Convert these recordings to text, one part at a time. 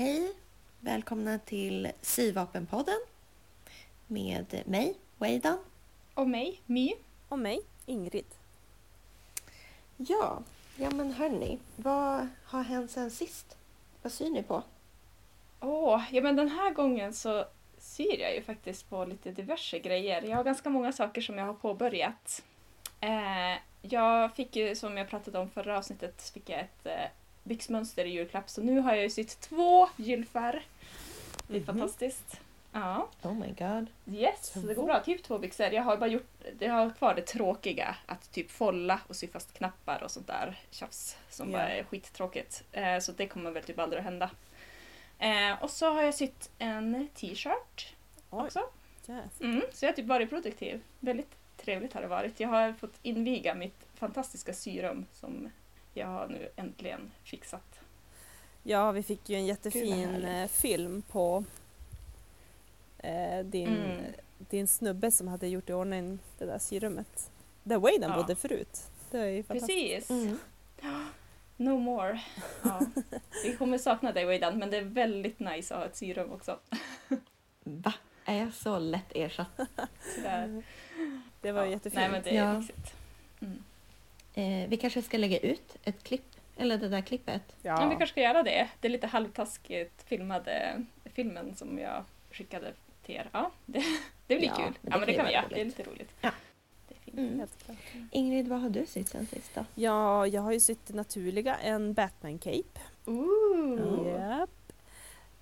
Hej! Välkomna till Syvapenpodden med mig, Weidan. Och mig, My. Och mig, Ingrid. Ja, ja men hörni, vad har hänt sen sist? Vad syr ni på? Åh, ja men den här gången så syr jag ju faktiskt på lite diverse grejer. Jag har ganska många saker som jag har påbörjat. Eh, jag fick ju, som jag pratade om förra avsnittet, fick jag ett eh, byxmönster i julklapp. Så nu har jag ju sytt två gylfar. Det är Mhm. fantastiskt. Ja. Oh my god. Yes, det går bra. Typ två byxor. Jag har bara gjort, det har kvar det tråkiga. Att typ folla och sy fast knappar och sånt där tjafs. Som Ja. bara är skittråkigt. Eh, så det kommer väl typ aldrig att hända. Eh, och så har jag sytt en t-shirt Oj, också. yes. Mm, så jag har typ varit produktiv. Väldigt trevligt har det varit. Jag har fått inviga mitt fantastiska syrum som jag har nu äntligen fixat. Ja, vi fick ju en jättefin eh, film på eh, din, Mm. din snubbe som hade gjort i ordning det där syrummet. Där Wayden Ja. bodde förut. Det är ju. Precis. Mm. No more. Ja. Vi kommer sakna dig Weidan, men det är väldigt nice att ha ett syrum också. Va? Är jag så lätt ersatt? Sådär. Det var ja. jättefint. Nej men det är Ja. Eh, vi kanske ska lägga ut ett klipp, eller det där klippet. Ja. ja. vi kanske ska göra det. Det är lite halvtaskigt filmade filmen som jag skickade till er. Ja, det, det blir Ja, kul. men det ja, men kan det kan vi vara göra. Det är roligt. lite roligt. Ja. Det är fint. Mm. Ingrid, vad har du sytt sen sist då? Ja, jag har ju sytt det naturliga, en Batman-cape. Ooh. Japp.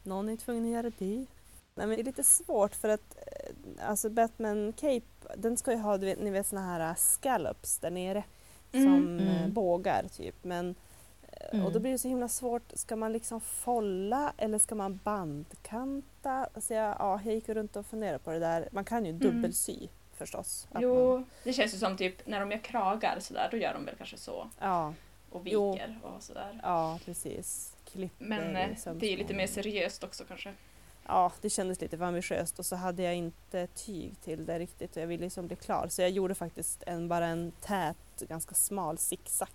Någon är tvungen att göra det. Nej, men det är lite svårt för att eh, alltså Batman Cape, den ska ju ha vet, ni vet såna här eh, scallops där nere Mm. Som Mm. eh, bågar typ. Men, Mm. Och då blir det så himla svårt, ska man liksom folla eller ska man bandkanta? Alltså jag, ja, jag gick runt och funderade på det där. Man kan ju dubbelsy förstås. Att Man, Jo, det känns ju som typ när de gör kragar sådär, då gör de väl kanske så. ja, Och Jo. viker och sådär. ja, precis. Klipper Men eh, det är ju lite mer seriöst också kanske. Ja, det kändes lite för ambitiöst och så hade jag inte tyg till det riktigt och jag ville liksom bli klar. Så jag gjorde faktiskt en, bara en tät, ganska smal zigzag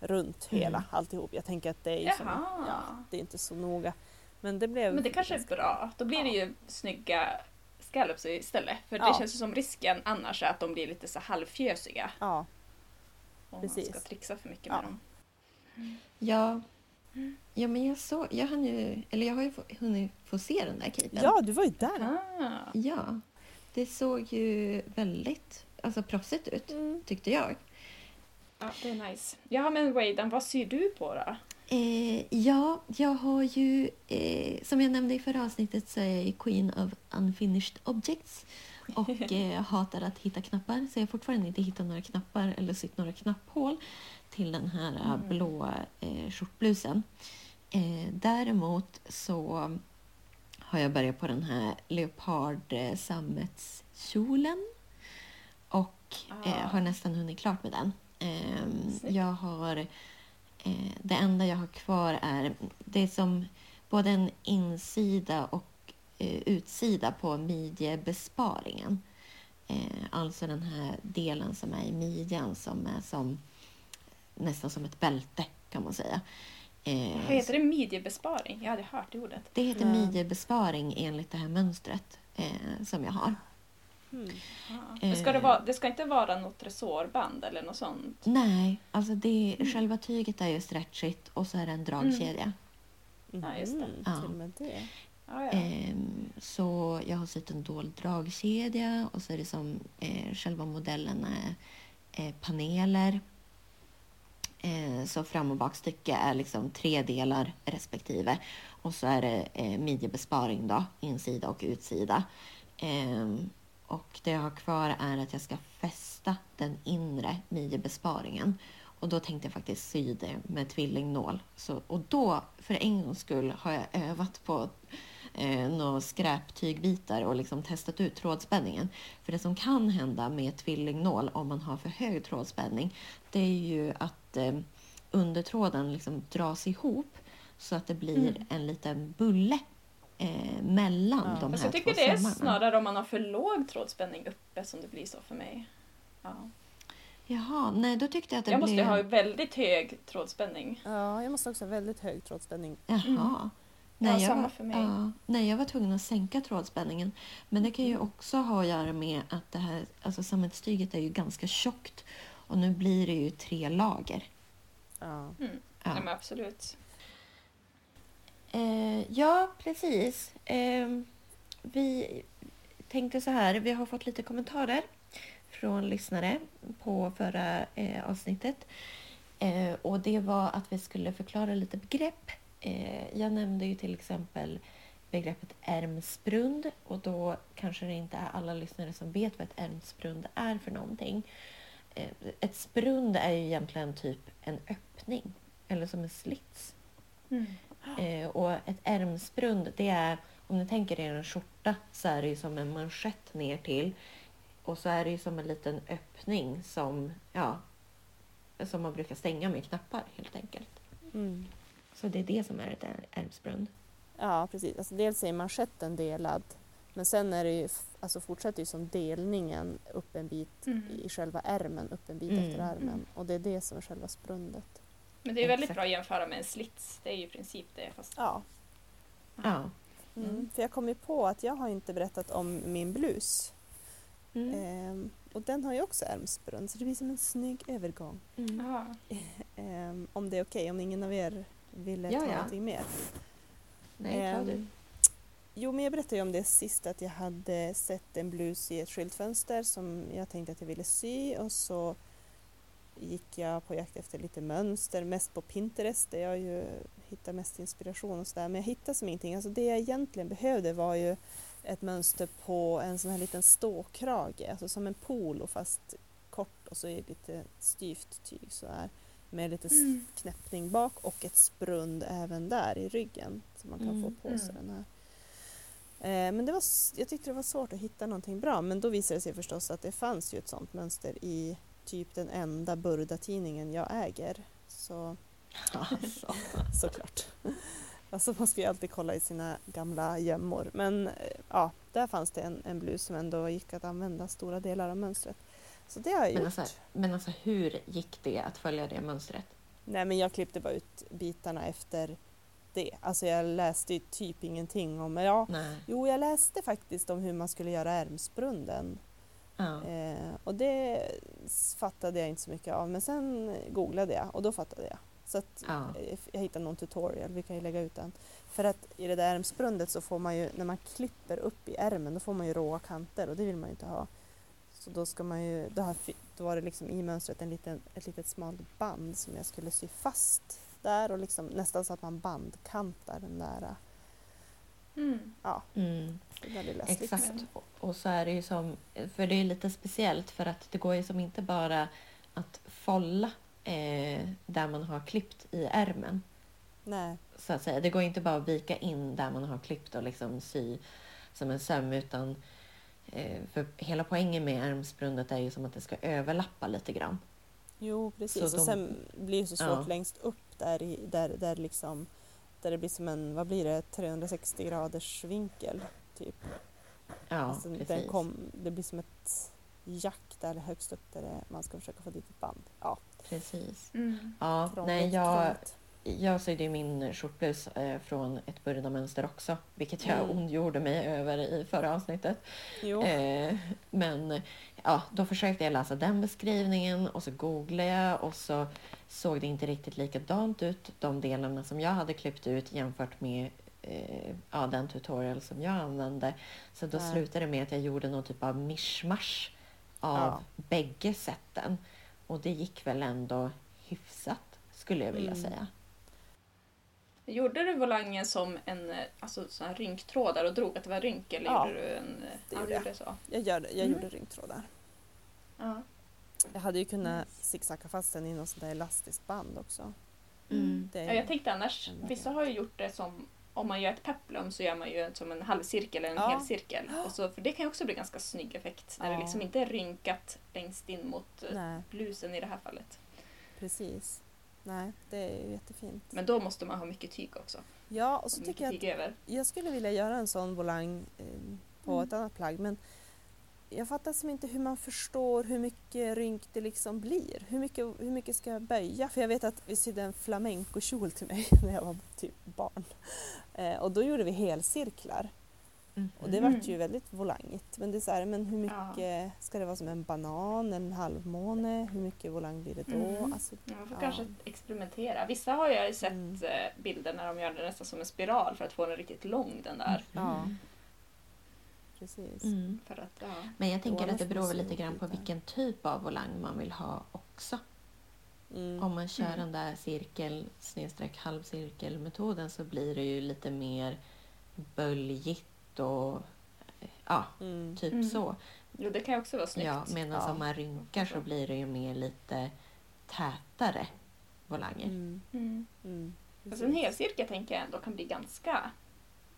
runt Mm. hela alltihop. Jag tänker att det är ju som, Jaha. ja, det är inte så noga. Men det blev Men det kanske är ganska- bra. Då blir det Ja. ju snygga scallops istället. För det Ja. känns ju som risken annars är att de blir lite så halvfjösiga. Ja, Om Precis. man ska trixa för mycket Ja. med dem. Ja, ja men jag såg, jag hann ju, eller jag har ju få- hunnit få se den där capen. ja, du var ju där. Ah. Ja, det såg ju väldigt alltså, proffsigt ut, Mm. tyckte jag. Ja, det är nice. Ja, men Waydan, vad syr du på då? Eh, ja, jag har ju, eh, som jag nämnde i förra avsnittet så är jag Queen of Unfinished Objects och eh, hatar att hitta knappar så jag har fortfarande inte hittat några knappar eller sytt några knapphål till den här eh, Mm. blå eh, skjortblusen. Eh, däremot så har jag börjat på den här leopard eh, sammetskjolen och Ah. eh, har nästan hunnit klart med den. Snyggt. jag har eh, det enda jag har kvar är det är som både en insida och eh, utsida på midjebesparingen. Eh, alltså den här delen som är i midjan som är som nästan som ett bälte kan man säga. Eh, Vad heter det? Midjebesparing? Jag hade hört det ordet. det heter Ja. midjebesparing enligt det här mönstret eh, som jag har. Mm. Ah. Men ska det, Eh. vara, det ska inte vara något resårband eller något sånt? Nej, alltså det, Mm. själva tyget är ju stretchigt och så är det en dragkedja. Ja, just det. Mm, Ja. Ah, ja. Ehm, så jag har sytt en dold dragkedja och så är det som eh, själva modellen är eh, paneler. Eh, så fram och bakstycke är liksom tre delar respektive. Och så är det eh, midjebesparing då, insida och utsida. Ehm, och det jag har kvar är att jag ska fästa den inre midjebesparingen. Och då tänkte jag faktiskt sy det med tvillingnål. Så, och då, för en gångs skull, har jag övat på eh, några skräptygbitar och liksom testat ut trådspänningen. För det som kan hända med tvillingnål om man har för hög trådspänning det är ju att eh, undertråden liksom dras ihop så att det blir Mm. en liten bulle eh, mellan Ja. de här jag tycker två det är sömmarna. snarare om man har för låg trådspänning uppe som det blir så för mig. Ja. Jaha, nej då tyckte jag att det Jag måste blev... ha väldigt hög trådspänning. Ja, jag måste också ha väldigt hög trådspänning. Jaha. Nej, Ja, jag samma var, för mig. Ja, nej, jag var tvungen att sänka trådspänningen. Men det kan ju också ha att göra med att det här, alltså sammetstyget är ju ganska tjockt och nu blir det ju tre lager. Ja. Mm. Ja, Ja, men absolut. eh, ja precis. Eh, vi tänkte så här, vi har fått lite kommentarer från lyssnare på förra eh, avsnittet. Eh, och det var att vi skulle förklara lite begrepp. Eh, jag nämnde ju till exempel begreppet ärmsprund och då kanske det inte är alla lyssnare som vet vad ett ärmsprund är för någonting. Eh, ett sprund är ju egentligen typ en öppning eller som en slits. Mm. Eh, och ett ärmsprund det är, om ni tänker er en skjorta så är det ju som en manschett ner till och så är det ju som en liten öppning som, ja, som man brukar stänga med knappar helt enkelt. Mm. Så det är det som är ett är- ärmsprund. Ja, precis. Alltså, dels är manschetten delad men sen är det ju, alltså, fortsätter ju som delningen upp en bit Mm. i själva ärmen, upp en bit Mm. efter ärmen. Mm. Och det är det som är själva sprundet. Men det är väldigt Exakt. bra att jämföra med en slits. Det är ju i princip det. Fast... Ja. Ja. Mm. Mm. För jag kom ju på att jag har inte berättat om min blus. Mm. Ehm, och den har ju också ärmsprund så det blir som en snygg övergång. Mm. Ehm, om det är okej, om ingen av er ville Ja, ta ja. någonting mer. Nej, ta Ehm, du. Jo, men jag berättade ju om det sist att jag hade sett en blus i ett skyltfönster som jag tänkte att jag ville sy och så gick jag på jakt efter lite mönster, mest på Pinterest där jag ju hittar mest inspiration och sådär. Men jag hittade som ingenting. Alltså det jag egentligen behövde var ju ett mönster på en sån här liten ståkrage, alltså som en polo fast kort och så är det lite styvt tyg så här med lite Mm. knäppning bak och ett sprund även där i ryggen så man kan Mm, få på sig mm. den här. Eh, men det var, jag tyckte det var svårt att hitta någonting bra men då visade det sig förstås att det fanns ju ett sånt mönster i typ den enda Burda-tidningen jag äger. Så Alltså. såklart. Alltså man ska ju alltid kolla i sina gamla gömmor. Men eh, ja, där fanns det en, en blus som ändå gick att använda stora delar av mönstret. Så det har jag Men gjort. alltså, men alltså hur gick det att följa det mönstret? Nej men jag klippte bara ut bitarna efter det. Alltså jag läste ju typ ingenting om, ja, Nej. jo jag läste faktiskt om hur man skulle göra ärmsprunden. Ja. Eh, och det fattade jag inte så mycket av men sen googlade jag och då fattade jag. Så att Ja. eh, jag hittade någon tutorial, vi kan ju lägga ut den. För att i det där ärmsprundet så får man ju, när man klipper upp i ärmen då får man ju råa kanter och det vill man ju inte ha. Så då ska man ju, då, har, då var det liksom i mönstret en liten, ett litet smalt band som jag skulle sy fast där och liksom nästan så att man bandkantar den där, Mm. ja, Mm. Exakt. Och- så är det ju som, för det är lite speciellt för att det går ju som inte bara att folla eh, där man har klippt i ärmen. Nej, Så att säga. Det går inte bara att vika in där man har klippt och liksom sy som en söm utan för hela poängen med ärmsprundet är ju som att det ska överlappa lite grann. jo precis. Så och de- sen blir det så svårt Ja. längst upp där, i, där, där liksom där det blir som en, vad blir det, 360 graders vinkel typ. Ja, alltså, precis. den kom, det blir som ett jack där högst upp där man ska försöka få dit ett band. Ja, precis. Mm. Ja, krångligt, nej, jag, krångligt. Jag sydde ju min skjortblus eh, från ett Burda-mönster också, vilket jag Mm. ondgjorde mig över i förra avsnittet. Eh, men ja, då försökte jag läsa den beskrivningen och så googlade jag och så såg det inte riktigt likadant ut, de delarna som jag hade klippt ut jämfört med eh, ja, den tutorial som jag använde. Så då Nej. slutade det med att jag gjorde någon typ av mischmasch av Ja. bägge sätten. Och det gick väl ändå hyfsat, skulle jag vilja Mm. säga. Gjorde du volangen som en eh, alltså, sån här rynktrådar och drog att det var rynk? Eller Ja, gjorde du en... eh, det ja, gjorde jag. gjorde så. jag, gör, det. jag Mm. gjorde rynktrådar. Ja. Jag hade ju kunnat Nice. zigzacka fast den i något sånt där elastiskt band också. Mm. Det är Ja, jag tänkte annars, vissa har ju gjort det som om man gör ett peplum så gör man ju som en halvcirkel eller en Ja. helcirkel. Och så, för det kan ju också bli ganska snygg effekt när Ja. det liksom inte är rynkat längst in mot eh, Nej, blusen i det här fallet. precis. Nej, det är jättefint. Men då måste man ha mycket tyg också. Ja, och så mycket tycker jag att över. jag skulle vilja göra en sån volang eh, på Mm. ett annat plagg men jag fattar som inte hur man förstår hur mycket rynk det liksom blir. Hur mycket, hur mycket ska jag böja? För jag vet att vi sydde en flamencokjol till mig när jag var typ barn. Eh, och då gjorde vi helcirklar. Mm. Och det vart ju väldigt volangigt. Men det är så här, men hur mycket ska det vara som en banan, en halvmåne? Hur mycket volang blir det då? Mhm. Alltså, Ja, Man får Ja. kanske experimentera. Vissa har jag ju sett Mm. eh, bilder när de gör det nästan som en spiral för att få den riktigt lång den där. Ja. precis. Mm. För att, ja. Men jag tänker att det beror lite grann på vilken typ av volang man vill ha också. Mm. Om man kör Mm. den där cirkel snedstreck halvcirkelmetoden så blir det ju lite mer böljigt och ja, Mm. typ Mm. så. Jo, det kan ju också vara snyggt. Ja, medan Ja. om man rynkar så blir det ju mer lite tätare volanger. Mm. Mm. Mm. Alltså en helcirkel tänker jag ändå kan bli ganska,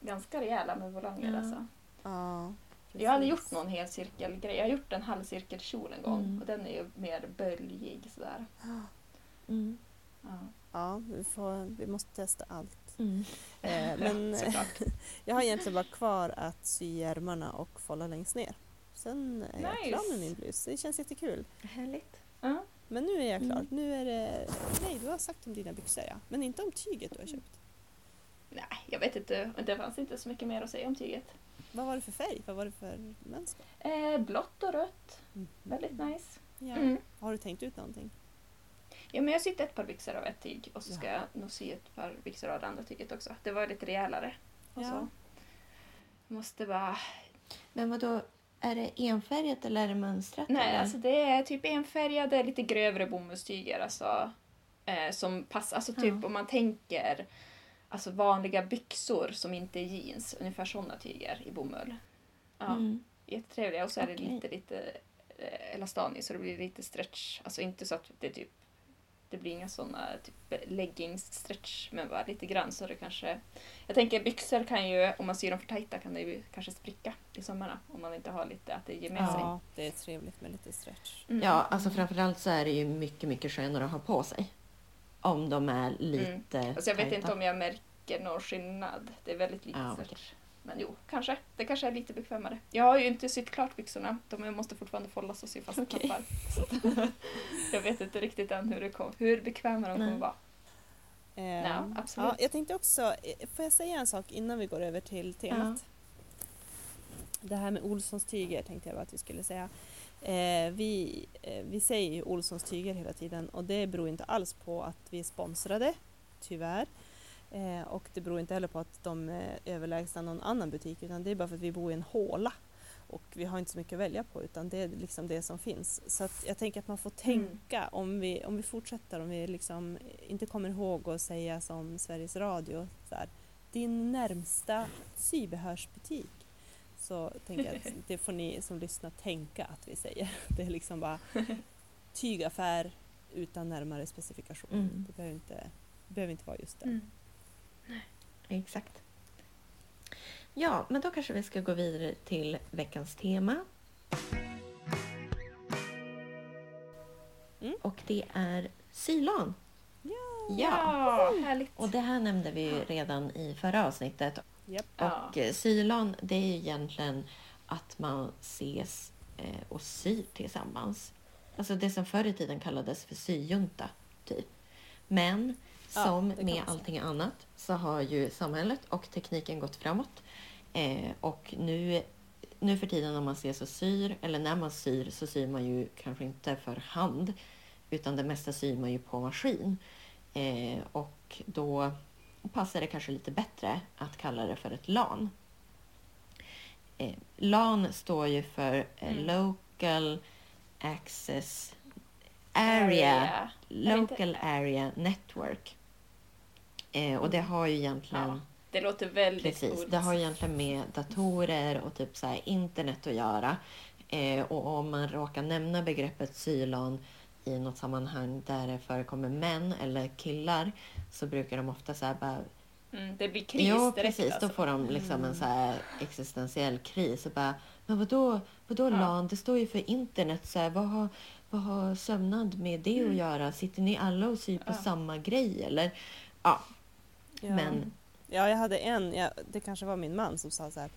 ganska rejäla med volanger. Ja. Alltså. Ja, Jag har aldrig gjort någon helcirkelgrej. Jag har gjort en halvcirkelkjol en gång Mm. och den är ju mer böljig sådär. Mm. Ja. Ja, vi, får, vi måste testa allt. Mm. Eh, men Ja, jag har egentligen bara kvar att sy ärmarna och fålla längst ner. Sen är jag Nice. klar med min blus. Det känns jättekul. Härligt. Men nu är jag klar. Mm. Nu är det... Nej, du har sagt om dina byxor ja. Men inte om tyget du har köpt. Nej, jag vet inte. Det fanns inte så mycket mer att säga om tyget. Vad var det för färg? Vad var det för mönster? Eh, blått och rött. Mm. Väldigt nice. Ja. Mm. Har du tänkt ut någonting? Ja, men jag sytt ett par byxor av ett tyg och så ska Ja. jag nog sy ett par byxor av det andra tyget också. Det var lite rejälare. Och Ja. så. Jag måste bara... Men vad då är det enfärgat eller är det mönstrat? Nej, eller? alltså det är typ enfärgade, lite grövre bomullstyger. Alltså, eh, som passar, alltså typ Ja. om man tänker alltså vanliga byxor som inte är jeans. Ungefär sådana tyger i bomull. Ja, Mm. Jättetrevliga. Och så är det Okej. lite, lite eh, elastani så det blir lite stretch. Alltså inte så att det typ det blir inga sådana typ leggings-stretch men bara lite grann så det kanske... Jag tänker byxor kan ju, om man syr dem för tajta kan det ju kanske spricka i sömmarna om man inte har lite att det ger med sig. Ja, det är trevligt med lite stretch. Mm. Ja, alltså framförallt så är det ju mycket, mycket skönare att ha på sig. Om de är lite Alltså jag vet tajta. inte om jag märker någon skillnad. Det är väldigt lite Ja, stretch. Men jo, kanske. Det kanske är lite bekvämare. Jag har ju inte sytt klart byxorna. De måste fortfarande fållas och sy fast Okej. knappar. Jag vet inte riktigt än hur, det kom, hur bekväma de Nej. kommer vara. Eh, Ja, absolut. Ja, jag tänkte också, eh, får jag säga en sak innan vi går över till temat? Det här med Olssons tyger tänkte jag bara att vi skulle säga. Eh, vi, eh, vi säger ju Olssons tyger hela tiden och det beror inte alls på att vi är sponsrade, tyvärr. Eh, och det beror inte heller på att de är överlägsna någon annan butik utan det är bara för att vi bor i en håla. Och vi har inte så mycket att välja på utan det är liksom det som finns. Så att jag tänker att man får tänka om, vi, om vi fortsätter, om vi liksom inte kommer ihåg att säga som Sveriges Radio, så här, din närmsta sybehörsbutik. Så tänker jag att det får ni som lyssnar tänka att vi säger. Det är liksom bara tygaffär utan närmare specifikation. Mm. Det behöver inte, behöver inte vara just det. Mm. Exakt. Ja, men då kanske vi ska gå vidare till veckans tema. Mm. Och det är sylan. Ja! Ja, härligt. Och det här nämnde vi ju redan i förra avsnittet. Ja. Och eh, sylan, det är ju egentligen att man ses eh, och syr tillsammans. Alltså det som förr i tiden kallades för syjunta, typ. Men Ja, som kan med allting annat så har ju samhället och tekniken gått framåt. Eh, och nu, nu för tiden när man ses och syr, eller när man syr, så syr man ju kanske inte för hand. Utan det mesta syr man ju på maskin. Eh, och då passar det kanske lite bättre att kalla det för ett LAN. Eh, LAN står ju för eh, Mm. Local Access Area, det Local Area Network. Eh, och det har ju egentligen Ja, det låter väldigt Precis, coolt. det har egentligen med datorer och typ så här internet att göra. Eh, och om man råkar nämna begreppet sylan i något sammanhang där det förekommer män eller killar så brukar de ofta så här bara... Mm, det blir kris Jo, direkt precis. alltså. Då får de liksom en Mm. så här existentiell kris och bara Men vadå, vadå Ja. LAN? Det står ju för internet. Så här, vad, har, vad har sömnad med det att göra? Sitter ni alla och syr på Mm. Ja. samma grej eller? Ja, Ja. men... Ja, jag hade en, ja, det kanske var min man som sa så här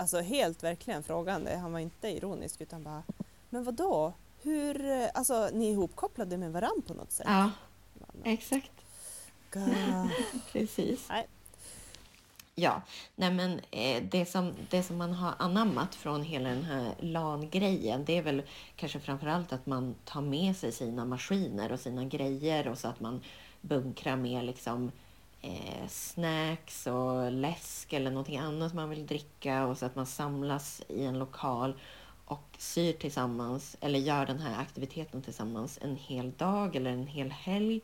alltså helt verkligen frågande. Han var inte ironisk utan bara, men vad då? Hur, alltså ni är ihopkopplade med varandra på något sätt? Ja, Jag exakt. Precis. Nej. Ja, nej men eh, det, som, det som man har anammat från hela den här LAN-grejen det är väl kanske framförallt att man tar med sig sina maskiner och sina grejer och så att man bunkrar med liksom eh, snacks och läsk eller någonting annat man vill dricka och så att man samlas i en lokal och syr tillsammans eller gör den här aktiviteten tillsammans en hel dag eller en hel helg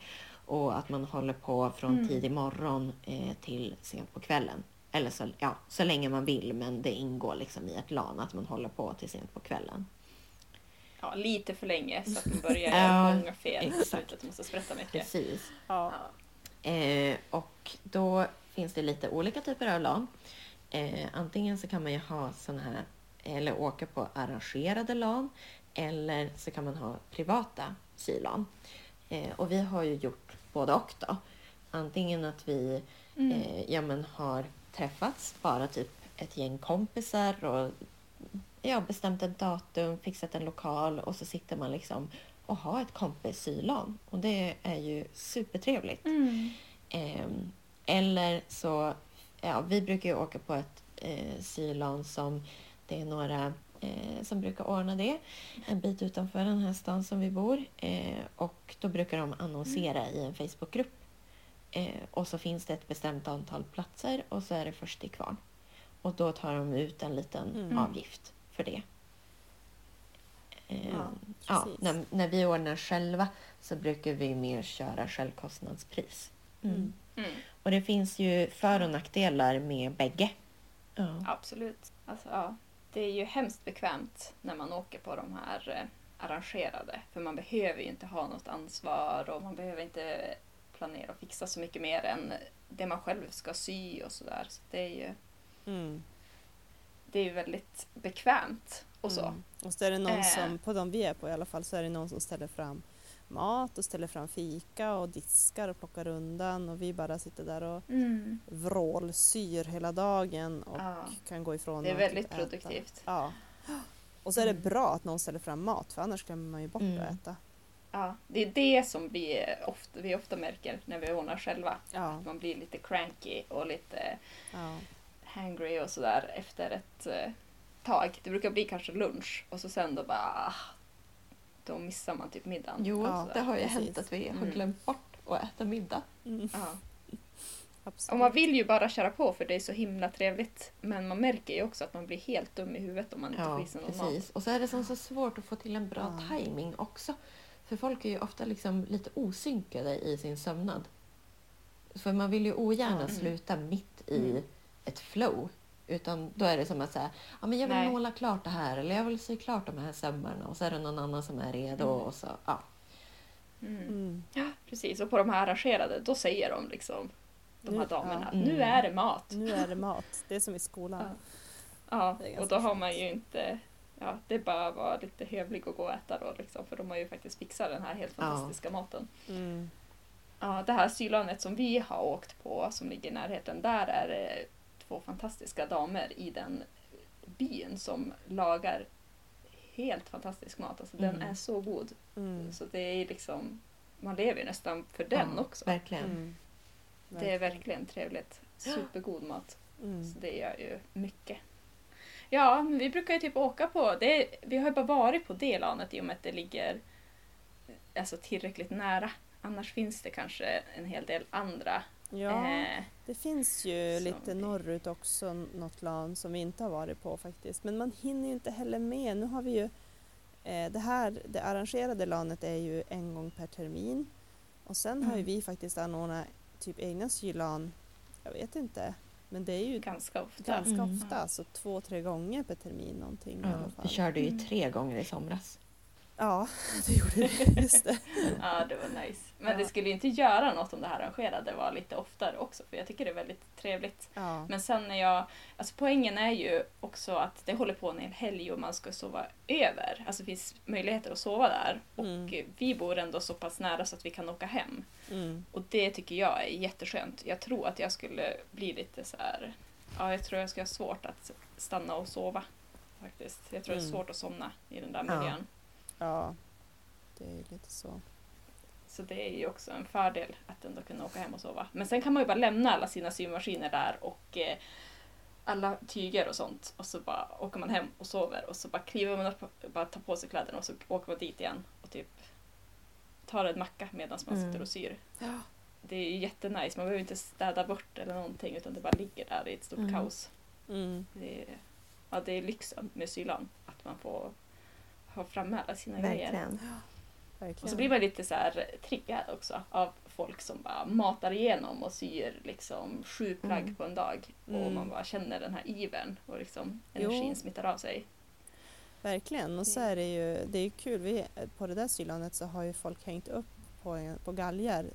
och att man håller på från Mm. tidig morgon eh, till sent på kvällen. Eller så, ja, så länge man vill men det ingår liksom i ett LAN att man håller på till sent på kvällen. Ja, lite för länge så att man börjar Ja, göra många fel. Exakt. Att man måste sprätta mycket. Precis. Ja. Ja. Eh, och då finns det lite olika typer av LAN. Eh, antingen så kan man ju ha såna här, eller åka på arrangerade LAN, eller så kan man ha privata sylan. Eh, och vi har ju gjort både och då. Antingen att vi Mm. eh, ja, men har träffats, bara typ ett gäng kompisar och ja, bestämt ett datum, fixat en lokal och så sitter man liksom och har ett kompissylan. Och det är ju supertrevligt. Mm. Ehm, eller så, ja, vi brukar ju åka på ett eh, sylan som det är några eh, som brukar ordna det en bit utanför den här stan som vi bor. Eh, och då brukar de annonsera i en Facebookgrupp. Eh, och så finns det ett bestämt antal platser och så är det först till kvarn. Och då tar de ut en liten Mm. avgift för det. Eh, Ja, ja, precis. när, när vi ordnar själva så brukar vi mer köra självkostnadspris. Mm. Mm. Och det finns ju för och nackdelar med bägge. Ja. Absolut. Alltså, ja. Det är ju hemskt bekvämt när man åker på de här eh, arrangerade. För man behöver ju inte ha något ansvar och man behöver inte planera och fixa så mycket mer än det man själv ska sy och sådär. Så det är ju Mm. Det är ju väldigt bekvämt och så. Mm. Och så är det någon Eh. som, på de vi är på i alla fall, så är det någon som ställer fram mat och ställer fram fika och diskar och plockar undan och vi bara sitter där och Mm. vrålsyr hela dagen och Ja. kan gå ifrån Det är och väldigt typ produktivt. Ja. Och så är det Mm. bra att någon ställer fram mat för annars glömmer man ju bort Mm. att äta. Ja, det är det som vi ofta, vi ofta märker när vi ordnar själva. Ja, Man blir lite cranky och lite ja. Hangry och sådär efter ett eh, tag. Det brukar bli kanske lunch och så sen då bara ah, då missar man typ middagen. Jo, Ja, det har ju precis. hänt att vi har Mm. glömt bort att äta middag. Mm. Ja. Absolut. Och man vill ju bara köra på för det är så himla trevligt. Men man märker ju också att man blir helt dum i huvudet om man inte får Ja, i sig någon precis. Och så är det som så svårt att få till en bra Ja. timing också. För folk är ju ofta liksom lite osynkade i sin sömnad. För man vill ju ogärna Ja. sluta mitt i Mm. Ett flow. Utan då är det som att säga, ja men jag vill Nej. måla klart det här eller jag vill sy klart de här sömmarna och så är det någon annan som är redo Mm. och så, ja. Mm. Mm. Ja, precis. Och på de här arrangerade, då säger de liksom, de här Nu- damerna, ja. nu Mm. är det mat. Nu är det mat. Det är som i skolan. Ja. Ja, och då har man ju inte... Ja, det är bara att vara lite hövlig och gå och äta då liksom, för de har ju faktiskt fixat den här helt Ja. fantastiska maten. Mm. Ja, det här sylanet som vi har åkt på, som ligger i närheten, där är det två fantastiska damer i den byn som lagar helt fantastisk mat. Alltså den Mm. är så god. Mm. Så det är liksom, man lever ju nästan för den ja, också. Verkligen. Mm. Det är verkligen trevligt. Supergod mat. Mm. Så det gör ju mycket. Ja, men vi brukar ju typ åka på det. Vi har ju bara varit på det lanet i och med att det ligger alltså, tillräckligt nära. Annars finns det kanske en hel del andra. Ja, Eh, det finns ju som lite vi- norrut också något LAN som vi inte har varit på faktiskt. Men man hinner ju inte heller med. Nu har vi ju eh, det här, det arrangerade LANet är ju en gång per termin. Och sen har ju Mm. vi faktiskt anordnat typ egna sylan, jag vet inte, men det är ju ganska ofta. ganska Mm. ofta, alltså två, tre gånger per termin någonting i Ja, alla vi fall. körde ju Mm. tre gånger i somras. Ja, det gjorde vi. Just det. Ja, det var nice. Men Ja. det skulle inte göra något om det här arrangerade var lite oftare också, för jag tycker det är väldigt trevligt. Ja. Men sen när jag, alltså poängen är ju också att det håller på en hel helg och man ska sova över. Alltså det finns möjligheter att sova där. Och Mm. vi bor ändå så pass nära så att vi kan åka hem. Mm. Och det tycker jag är jätteskönt. Jag tror att jag skulle bli lite så här ja, jag tror jag ska ha svårt att stanna och sova. Faktiskt. Jag tror det är Mm. svårt att somna i den där miljön. Ja, det är lite så. Så det är ju också en fördel att ändå kunna åka hem och sova. Men sen kan man ju bara lämna alla sina symaskiner där och eh, alla tyger och sånt och så bara åker man hem och sover och så bara kliver man upp och bara tar på sig kläderna och så åker man dit igen och typ tar en macka medan man Mm. sitter och syr. Ja. Det är ju jättenice, man behöver inte städa bort eller någonting utan det bara ligger där i ett stort Mm. kaos. Mm. Det är, ja, det är lyxen med sylan, att man får ha framme alla sina grejer. Verkligen. Verkligen. Och så blir man lite så här triggad också av folk som bara matar igenom och syr liksom sju plagg Mm. på en dag. Och Mm. man bara känner den här ivern och liksom Jo. energin smittar av sig. Verkligen, och så är det ju, det är ju kul, vi, på det där sylandet så har ju folk hängt upp på, en, på galgar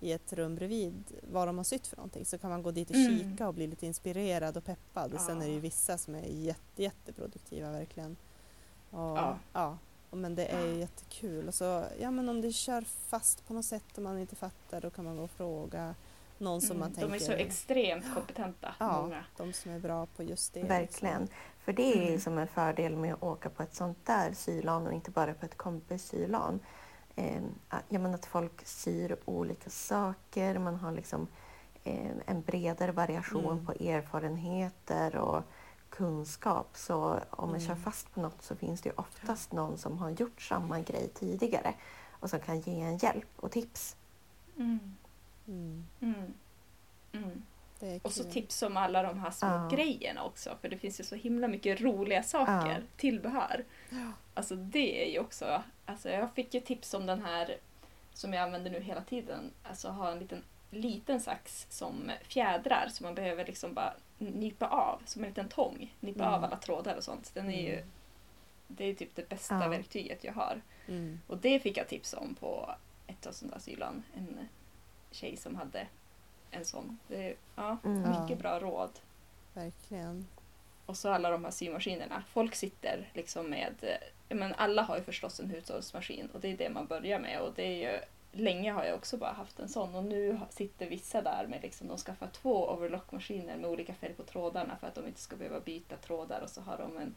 i ett rum bredvid vad de har sytt för någonting så kan man gå dit och Mm. kika och bli lite inspirerad och peppad. Och sen är det ju Ja. vissa som är jätte, jätteproduktiva verkligen. Och, Ja. ja. och men det är ju jättekul. Och så, ja men om det kör fast på något sätt och man inte fattar då kan man gå och fråga någon som man Mm. tänker, De är så extremt kompetenta, ja, många. de som är bra på just det. Verkligen. liksom. För det är Mm. som en fördel med att åka på ett sånt där sylan och inte bara på ett kompissylan. Eh, ja, men att folk syr olika saker, man har liksom eh, en bredare variation Mm. på erfarenheter och kunskap. Så om man kör Mm. fast på något så finns det ju oftast någon som har gjort samma grej tidigare och som kan ge en hjälp och tips. Mm. Mm, Mm. Mm. Och så tips om alla de här små Ja. grejerna också. För det finns ju så himla mycket roliga saker, Ja. tillbehör. Ja. Alltså det är ju också, alltså jag fick ju tips om den här som jag använder nu hela tiden. Alltså ha en liten, liten sax som fjädrar så man behöver liksom bara nypa av, som en liten tång. Nypa Mm. av alla trådar och sånt. Den är ju, Mm. det är typ det bästa Ja. verktyget jag har. Mm. Och det fick jag tips om på ett av sådana sylan. En tjej som hade en sån. Det, ja, Mm. Ja. mycket bra råd. Verkligen. Och så alla de här symaskinerna. Folk sitter liksom med, eh, men alla har ju förstås en hushållsmaskin och det är det man börjar med och det är ju Länge har jag också bara haft en sån och nu sitter vissa där med liksom, de skaffar två overlockmaskiner med olika färg på trådarna för att de inte ska behöva byta trådar och så har de en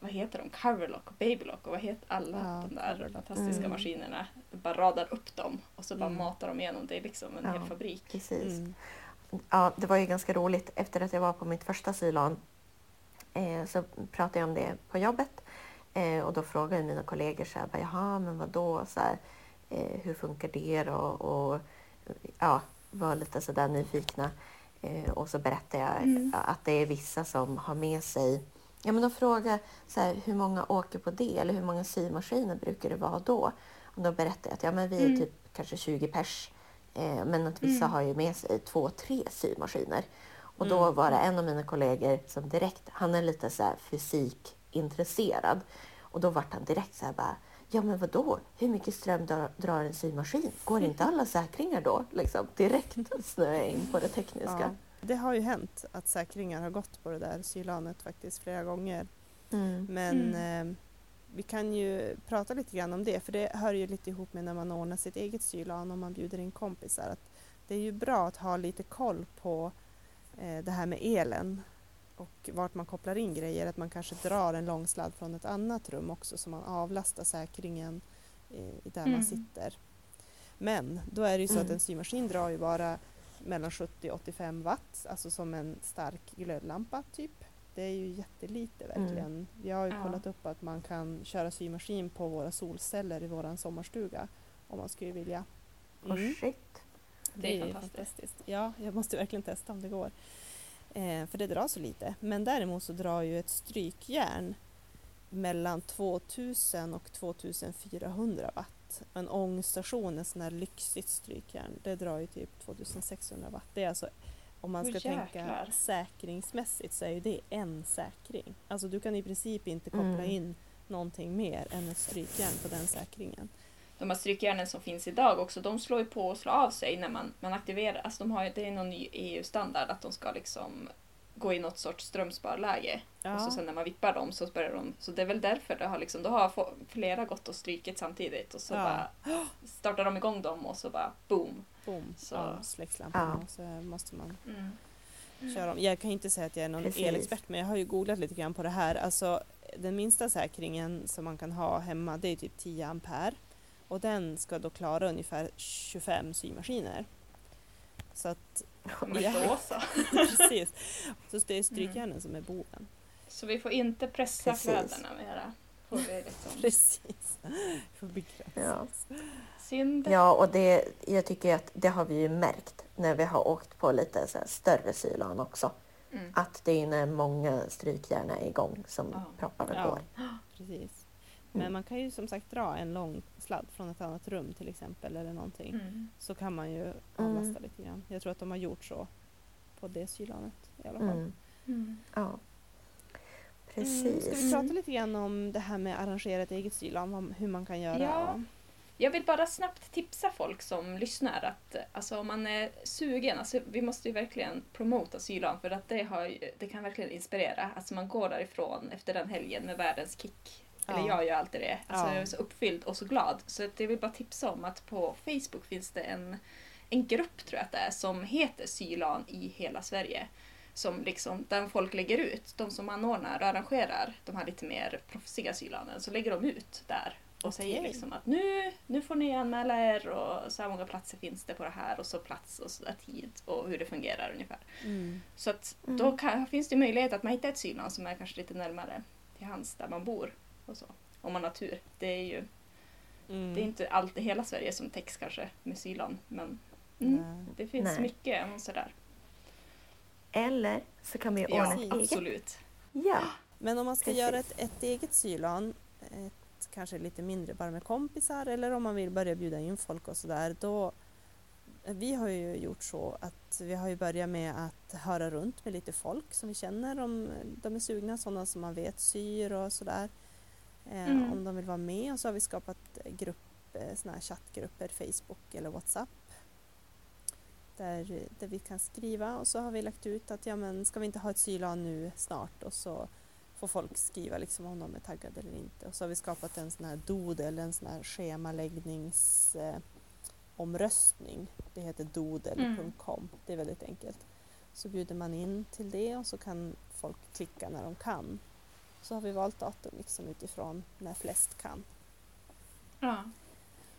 vad heter de? Coverlock och babylock och vad heter alla Ja, de där fantastiska Mm. maskinerna? Bara radar upp dem och så bara Mm. matar de igenom. Det är liksom en Ja. hel fabrik. Precis. Mm. Ja, det var ju ganska roligt. Efter att jag var på mitt första sylan eh, så pratade jag om det på jobbet. Eh, och då frågade mina kollegor så här, jaha, men vadå, så här, eh, hur funkar det då? Och ja, var lite så där nyfikna. Eh, och så berättade jag Mm. att det är vissa som har med sig Ja, men de frågar så här, hur många åker på det eller hur många symaskiner brukar det vara då? Och då berättade jag att ja, men vi är Mm. typ kanske 20 pers Eh, men att vissa Mm. har ju med sig två, tre symaskiner. Och då Mm. var det en av mina kollegor som direkt, han är lite så här fysikintresserad. Och då vart han direkt så här bara, ja men vadå, hur mycket ström drar, drar en symaskin? Går inte alla säkringar då? Liksom direkt snöade jag in på det tekniska. Ja, det har ju hänt att säkringar har gått på det där sylanet faktiskt flera gånger. Mm. Men eh, vi kan ju prata lite grann om det för det hör ju lite ihop med när man ordnar sitt eget sylan och man bjuder in kompisar. Att det är ju bra att ha lite koll på eh, det här med elen och vart man kopplar in grejer. Att man kanske drar en lång sladd från ett annat rum också så man avlastar säkringen eh, där Mm. man sitter. Men då är det ju så att Mm. en symaskin drar ju bara mellan 70 och 85 watt, alltså som en stark glödlampa typ. Det är ju jättelite verkligen. Vi har ju Ja. kollat upp att man kan köra symaskin på våra solceller i våran sommarstuga om man skulle vilja. Mm. shit. Det är ju fantastiskt. Ja, jag måste verkligen testa om det går. Eh, för det drar så lite. Men däremot så drar ju ett strykjärn mellan 2000 och 2400 watt. En ångstation, en sån här lyxigt strykjärn, det drar ju typ 2600 watt. Det är alltså, om man ska tänka säkringsmässigt så är ju det en säkring. Alltså du kan i princip inte koppla Mm. in någonting mer än ett strykjärn på den säkringen. De här strykjärnen som finns idag också, de slår ju på och slår av sig när man, man aktiverar. Alltså de har det är någon ny EU-standard att de ska liksom gå i något sorts strömsparläge. Och så sen när man vippar dem så börjar de... Så det är väl därför det har liksom, då har flera gått och strykit samtidigt och så Ja. bara startar de igång dem och så bara boom. boom, Så- ja, släcks lampan Ja. och så måste man Mm. köra om. Jag kan inte säga att jag är någon Precis. elexpert men jag har ju googlat lite grann på det här. Alltså, den minsta säkringen som man kan ha hemma det är typ 10 ampere och den ska då klara ungefär 25 symaskiner. Så att, Men Ja. då så. precis. Så det är strykjärnen som är boven. Så vi får inte pressa Precis. kläderna mera. Får vi liksom. Precis. Får begränsa. Ja. Synd. Ja, och det, jag tycker att det har vi ju märkt när vi har åkt på lite så här större sylan också. Mm. Att det är när många strykjärn är igång som Ja. propparna Ja. går. Precis. Men man kan ju som sagt dra en lång sladd från ett annat rum till exempel eller någonting. Mm. Så kan man ju avlasta lite grann. Jag tror att de har gjort så på det sylanet i alla fall. Mm. Mm. Ja. Mm, Precis. ska vi prata lite grann om det här med arrangera ett eget sylan, hur man kan göra? Ja. Jag vill bara snabbt tipsa folk som lyssnar att alltså, om man är sugen, alltså, vi måste ju verkligen promota Sylan för att det, har, det kan verkligen inspirera. Alltså man går därifrån efter den helgen med världens kick. Eller Ja. jag gör alltid det. Alltså, Ja. Jag är så uppfylld och så glad. Så att jag vill bara tipsa om att på Facebook finns det en, en grupp tror jag att det är som heter Sylan i hela Sverige. Som liksom, där folk lägger ut, de som anordnar och arrangerar de här lite mer proffsiga sylanen, så lägger de ut där och säger Okej. liksom att nu, nu får ni anmäla er och så här många platser finns det på det här och så plats och så där tid och hur det fungerar ungefär. Mm. Så att Mm. då kan, finns det möjlighet att man hittar ett sylan som är kanske lite närmare till hands där man bor och så. Om man har tur. Det är ju Mm. det är inte alltid hela Sverige som täcks kanske med sylan men mm, det finns Nej. mycket och sådär. Eller så kan vi Ja, ordna ett eget. absolut. Ja, Men om man ska Precis. göra ett, ett eget sylan, ett kanske lite mindre bara med kompisar eller om man vill börja bjuda in folk och sådär, då vi har ju gjort så att vi har ju börjat med att höra runt med lite folk som vi känner om de är sugna, sådana som man vet syr och sådär. Eh, Mm. Om de vill vara med och så har vi skapat grupp, eh, såna här chattgrupper, Facebook eller Whatsapp. Där, där vi kan skriva och så har vi lagt ut att ja men ska vi inte ha ett sylan nu snart och så får folk skriva liksom om de är taggade eller inte. Och så har vi skapat en sån här doodle, en sån här schemaläggnings eh. Det heter doodle.com. Det är väldigt enkelt. Så bjuder man in till det och så kan folk klicka när de kan. Så har vi valt datum liksom utifrån när flest kan. Ja.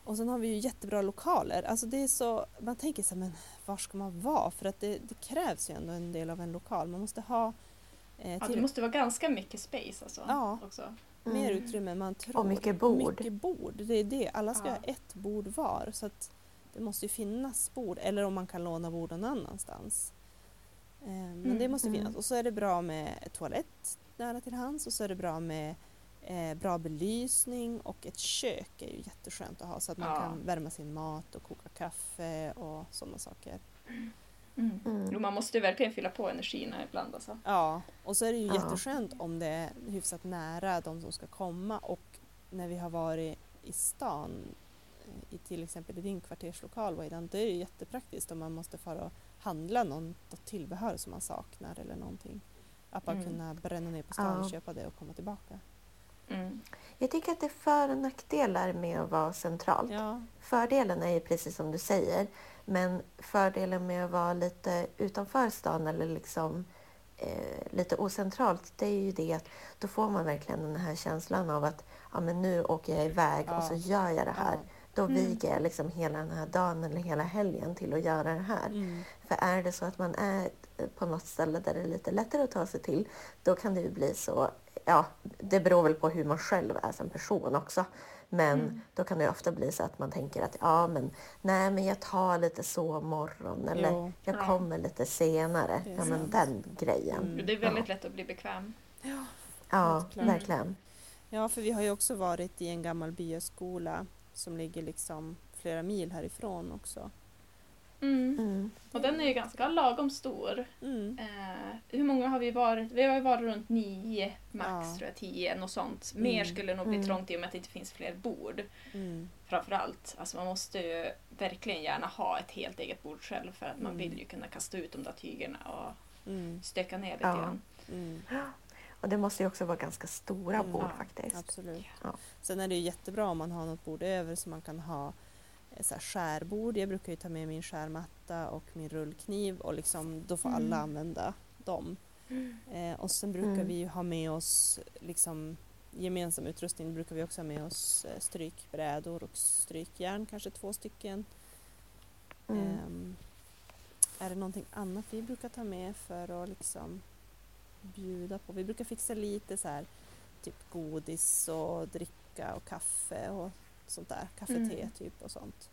Och sen har vi ju jättebra lokaler. Alltså det är så, man tänker så här, men var ska man vara? För att det, det krävs ju ändå en del av en lokal. Man måste ha eh, ja, det måste vara ganska mycket space alltså. Ja. Också. mer Mm. utrymme än man tror. Och mycket bord. Mycket bord, det är det. Alla ska Ja. ha ett bord var. Så att det måste ju finnas bord. Eller om man kan låna bord någon annanstans. Eh, men Mm, det måste mm. finnas. Och så är det bra med toalett nära till hands. Och så är det bra med eh, bra belysning och ett kök är ju jätteskönt att ha så att man Ja. kan värma sin mat och koka kaffe och sådana saker. Mm. Mm. Man måste ju verkligen fylla på energierna ibland alltså. Ja, och så är det ju Ja. jätteskönt om det är hyfsat nära de som ska komma och när vi har varit i stan, eh, i till exempel i din kvarterslokal Waidan, då är det ju jättepraktiskt om man måste fara och handla något tillbehör som man saknar eller någonting. Att bara Mm. kunna bränna ner på stan och Ja. köpa det och komma tillbaka. Mm. Jag tycker att det är för och nackdelar med att vara centralt. Ja, Fördelen är ju precis som du säger, men fördelen med att vara lite utanför stan eller liksom eh, lite ocentralt, det är ju det att då får man verkligen den här känslan av att ja, men nu åker jag iväg och Ja. så gör jag det här. Ja. Då Mm. viger jag liksom hela den här dagen eller hela helgen till att göra det här. mm. För är det så att man är på något ställe där det är lite lättare att ta sig till, då kan det ju bli så, ja, det beror väl på hur man själv är som person också. Men Mm. då kan det ju ofta bli så att man tänker att ja, men nej, men jag tar lite sovmorgon eller Jo. jag Ja. kommer lite senare. Ja, men den grejen. Mm. Det är väldigt lätt att bli bekväm. Ja, klart. verkligen. ja, för vi har ju också varit i en gammal byaskola som ligger liksom flera mil härifrån också. Mm. Mm. Och den är ju ganska lagom stor. Mm. Eh, hur många har vi varit? Vi har ju varit runt nio, max Ja. tror jag, tio, något sånt. Mer Mm. skulle nog bli Mm. trångt i och med att det inte finns fler bord. Mm. Framförallt, alltså man måste ju verkligen gärna ha ett helt eget bord själv för att man vill ju kunna kasta ut de där tygerna och Mm. stöka ner lite Ja. grann. Mm. Och det måste ju också vara ganska stora Mm. bord Ja, faktiskt. Absolut. Ja. Sen är det ju jättebra om man har något bord över så man kan ha så här skärbord. Jag brukar ju ta med min skärmatta och min rullkniv och liksom, då får alla Mm. använda dem. Eh, och sen brukar Mm. vi ju ha med oss liksom, gemensam utrustning. brukar vi också ha med oss eh, strykbrädor och strykjärn, kanske två stycken. Mm. Ehm, är det någonting annat vi brukar ta med för att liksom bjuda på? Vi brukar fixa lite så här typ godis och dricka och kaffe och sånt där. Kaffe, Mm. typ och sånt.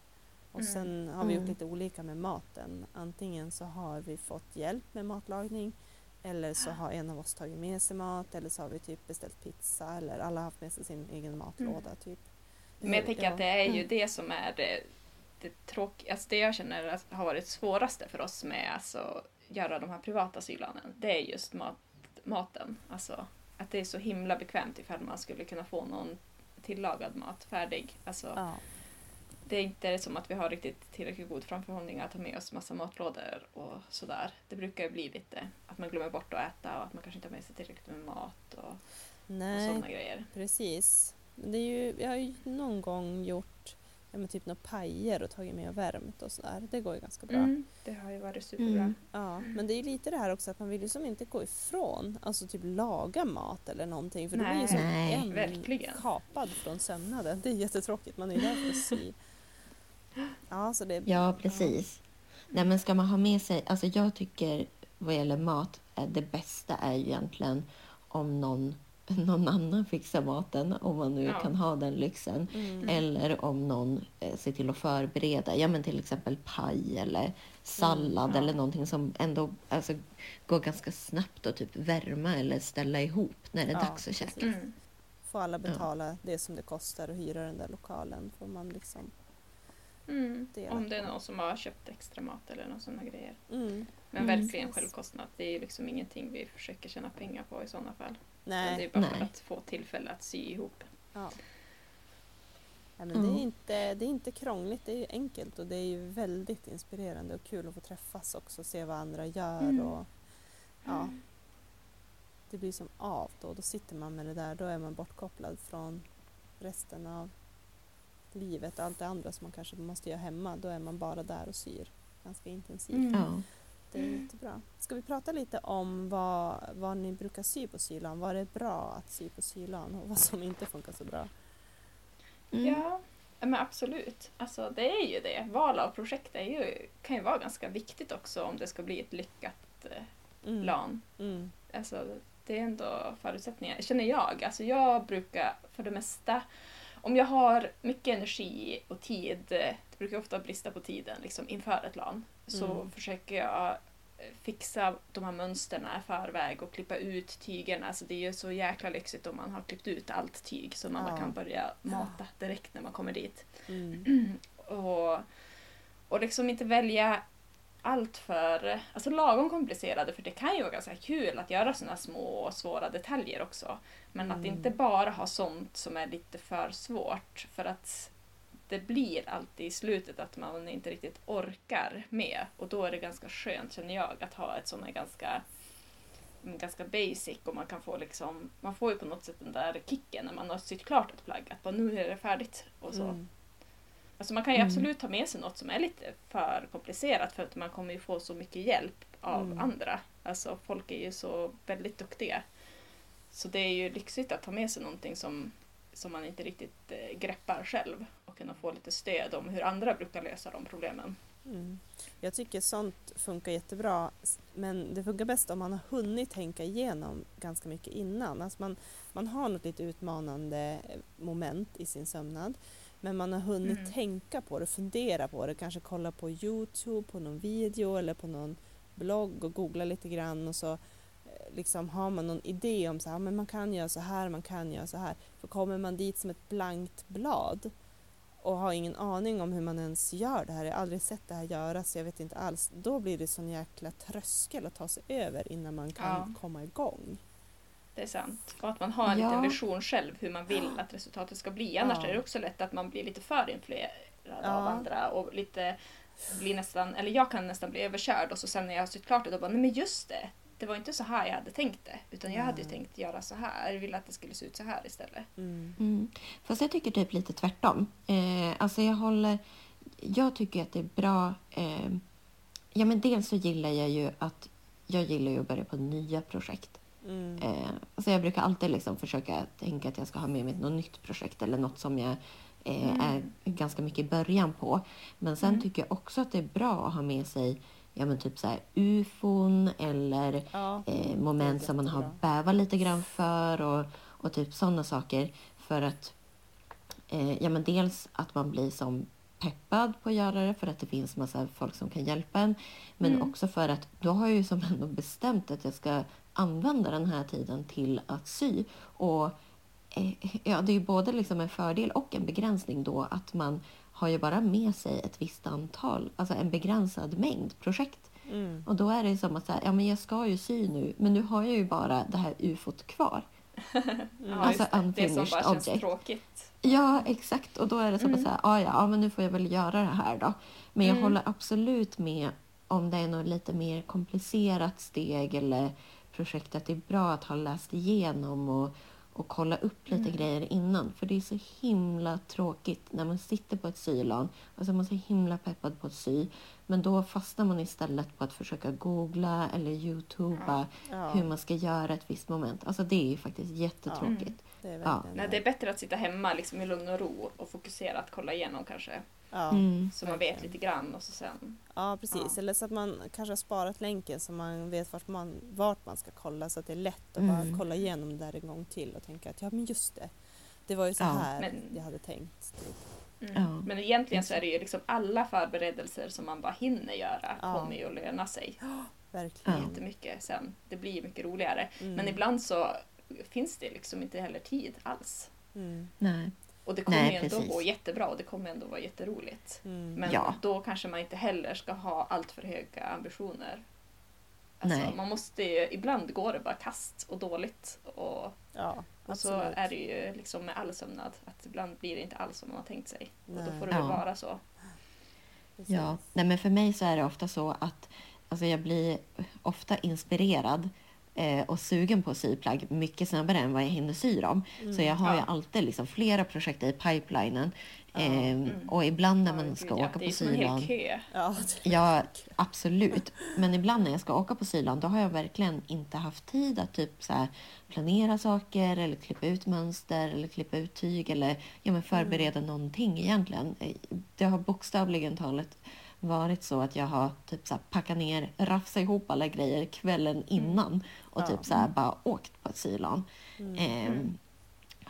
Och Mm. sen har vi gjort Mm. lite olika med maten. Antingen så har vi fått hjälp med matlagning eller så har en av oss tagit med sig mat eller så har vi typ beställt pizza eller alla har haft med sig sin egen matlåda typ. Men jag tänker att det är ju Mm. det som är det, det tråkiga, alltså det jag känner har varit svåraste för oss med alltså göra de här privata sylanen, det är just mat, maten. Alltså att det är så himla bekvämt ifall man skulle kunna få någon tillagad mat färdig. Alltså, Ja. Det är inte som att vi har riktigt tillräckligt god framförhållning att ta med oss massa matlådor och sådär. Det brukar ju bli lite att man glömmer bort att äta och att man kanske inte har med sig tillräckligt med mat och, och sådana grejer. precis. Det är ju, jag har ju någon gång gjort ja, men typ några pajer och tagit med och värmt och sådär. Det går ju ganska bra. Mm, det har ju varit superbra. Mm. Ja, men det är ju lite det här också att man vill ju som inte gå ifrån, alltså typ laga mat eller någonting för då blir ju Nej, som Nej. en verkligen. kapad från sömnaden. Det är jättetråkigt, man är ju där för att sy. Ja, så det Ja, precis. Nej, men ska man ha med sig... Alltså jag tycker vad gäller mat, eh, det bästa är ju egentligen om någon, någon annan fixar maten, om man nu Ja. kan ha den lyxen. Mm. Eller om någon eh, ser till att förbereda, ja men till exempel paj eller sallad Mm, ja. eller någonting som ändå alltså, går ganska snabbt att typ värma eller ställa ihop när det är Ja, dags att käka. Mm. Får alla betala det som det kostar att hyra den där lokalen. Får man liksom... Mm. Om det är någon som har köpt extra mat eller någon sådana grejer. Mm. Men Mm. verkligen Precis. självkostnad. Det är ju liksom ingenting vi försöker tjäna pengar på i sådana fall. Det Nej, är bara för att få tillfälle att sy ihop. ja. Nej, men det, Mm. är inte, det är inte krångligt, det är enkelt och det är ju väldigt inspirerande och kul att få träffas också och se vad andra gör. Mm. Och, ja, det blir som av då, då sitter man med det där, då är man bortkopplad från resten av livet och allt det andra som man kanske måste göra hemma. Då är man bara där och syr ganska intensivt. Mm. Det är jättebra. Ska vi prata lite om vad, vad ni brukar sy på sylan? Vad är bra att sy på sylan och vad som inte funkar så bra? Mm. Ja, men absolut. Alltså det är ju det. Val av projekt är ju, kan ju vara ganska viktigt också om det ska bli ett lyckat eh, Mm. LAN. Mm. Alltså, det är ändå förutsättningar, känner jag. Alltså, jag brukar för det mesta, om jag har mycket energi och tid, eh, det brukar ofta brista på tiden liksom, inför ett LAN, så Mm. försöker jag eh, fixa de här mönsterna i förväg och klippa ut tygerna. Alltså, det är ju så jäkla lyxigt om man har klippt ut allt tyg så man Ja. kan börja mata direkt när man kommer dit. Mm. Och, och liksom inte välja allt för alltså lagom komplicerade för det kan ju vara ganska kul att göra såna små och svåra detaljer också. Men att Mm. inte bara ha sånt som är lite för svårt för att det blir alltid i slutet att man inte riktigt orkar med och då är det ganska skönt känner jag att ha ett sånt här ganska ganska basic och man kan få liksom man får ju på något sätt den där kicken när man har sytt klart ett plagg att bara nu är det färdigt och så. Mm. Alltså man kan ju Mm. absolut ta med sig något som är lite för komplicerat för att man kommer ju få så mycket hjälp av Mm. andra. Alltså folk är ju så väldigt duktiga. Så det är ju lyxigt att ta med sig någonting som, som man inte riktigt eh, greppar själv kunna få lite stöd om hur andra brukar lösa de problemen. Mm. Jag tycker sånt funkar jättebra men det funkar bäst om man har hunnit tänka igenom ganska mycket innan. Alltså man, man har något lite utmanande eh, moment i sin sömnad men man har hunnit Mm. tänka på det, fundera på det, kanske kolla på Youtube, på någon video eller på någon blogg och googla lite grann och så eh, liksom har man någon idé om så här, men man kan göra så här, man kan göra så här. För kommer man dit som ett blankt blad och har ingen aning om hur man ens gör det här, jag har aldrig sett det här göras, jag vet inte alls, då blir det sån jäkla tröskel att ta sig över innan man kan Ja. komma igång. Det är sant. Och att man har en Ja. liten vision själv hur man vill att resultatet ska bli. Annars Ja. är det också lätt att man blir lite för influerad av Ja. andra och lite blir nästan, eller jag kan nästan bli överkörd och så sen när jag har sytt klart det då bara, nej men just det, det var inte så här jag hade tänkt det. Utan jag hade ju tänkt göra så här, jag ville att det skulle se ut så här istället. Mm. Mm. Fast jag tycker typ lite tvärtom. Eh, alltså jag håller... jag tycker att det är bra. Eh, ja, men dels så gillar jag ju att jag gillar ju att börja på nya projekt. Mm. Eh, alltså jag brukar alltid liksom försöka tänka att jag ska ha med mig något nytt projekt eller något som jag eh, Mm. är ganska mycket i början på. Men sen Mm. tycker jag också att det är bra att ha med sig ja, men typ så här, ufon eller Ja. eh, moment som man har bävat lite grann för och, och typ sådana saker. För att eh, ja, men dels att man blir som peppad på att göra det för att det finns massa folk som kan hjälpa en. Men Mm. också för att då har jag ju som ändå bestämt att jag ska använda den här tiden till att sy. Och eh, ja, det är ju både liksom en fördel och en begränsning då att man har ju bara med sig ett visst antal, alltså en begränsad mängd projekt. Mm. Och då är det som att så här, ja, men jag ska ju sy nu, men nu har jag ju bara det här ufot kvar. Ja, Alltså just det. det som unfinished bara känns object. tråkigt. Ja, exakt. Och då är det som Mm. att säga, ja, ja, men nu får jag väl göra det här då. Men jag Mm. håller absolut med om det är något lite mer komplicerat steg eller projekt att det är bra att ha läst igenom och, och kolla upp lite Mm. grejer innan. För det är så himla tråkigt när man sitter på ett sylan och så är man så himla peppad på att sy. Men då fastnar man istället på att försöka googla eller youtuba Ja, hur man ska göra ett visst moment. Alltså det är ju faktiskt jättetråkigt. det är Ja. Nej, det är bättre att sitta hemma liksom, i lugn och ro och fokusera att kolla igenom kanske. Ja. Mm. Så man vet Verkligen. lite grann och så sen... Ja, precis. Ja. Eller så att man kanske har sparat länken så man vet vart man, vart man ska kolla så att det är lätt att Mm. bara kolla igenom det där en gång till och tänka att ja men just det, det var ju så Ja. här Men- jag hade tänkt. Typ. Mm. Ja. Men egentligen så är det ju liksom alla förberedelser som man bara hinner göra Ja. kommer ju att löna sig Verkligen. Ja. jättemycket sen. Det blir ju mycket roligare. Mm. Men ibland så finns det liksom inte heller tid alls. Mm. Nej. Och det kommer Nej, ändå precis. gå jättebra och det kommer ändå vara jätteroligt. Mm. Men Ja. då kanske man inte heller ska ha allt för höga ambitioner. Alltså, Nej. man måste ju, ibland går det bara kast och dåligt. Och, Ja, och så är det ju liksom med all sömnad. Att ibland blir det inte alls som man har tänkt sig. Och då Nej. får det Ja. vara så. Precis. Ja, nej men för mig så är det ofta så att alltså jag blir ofta inspirerad eh, och sugen på att sy plagg mycket snabbare än vad jag hinner sy dem. Mm. Så jag har ju Ja. alltid liksom flera projekt i pipelinen. Eh, Mm. Och ibland när man ska ja. åka på ju sylan. Ja, Ja, absolut. Men ibland när jag ska åka på sylan då har jag verkligen inte haft tid att typ så här planera saker eller klippa ut mönster eller klippa ut tyg eller ja, men förbereda Mm. någonting egentligen. Det har bokstavligen talat varit så att jag har typ så här packat ner, rafsat ihop alla grejer kvällen innan och Ja. typ så här bara åkt på ett sylan. mm. Ehm,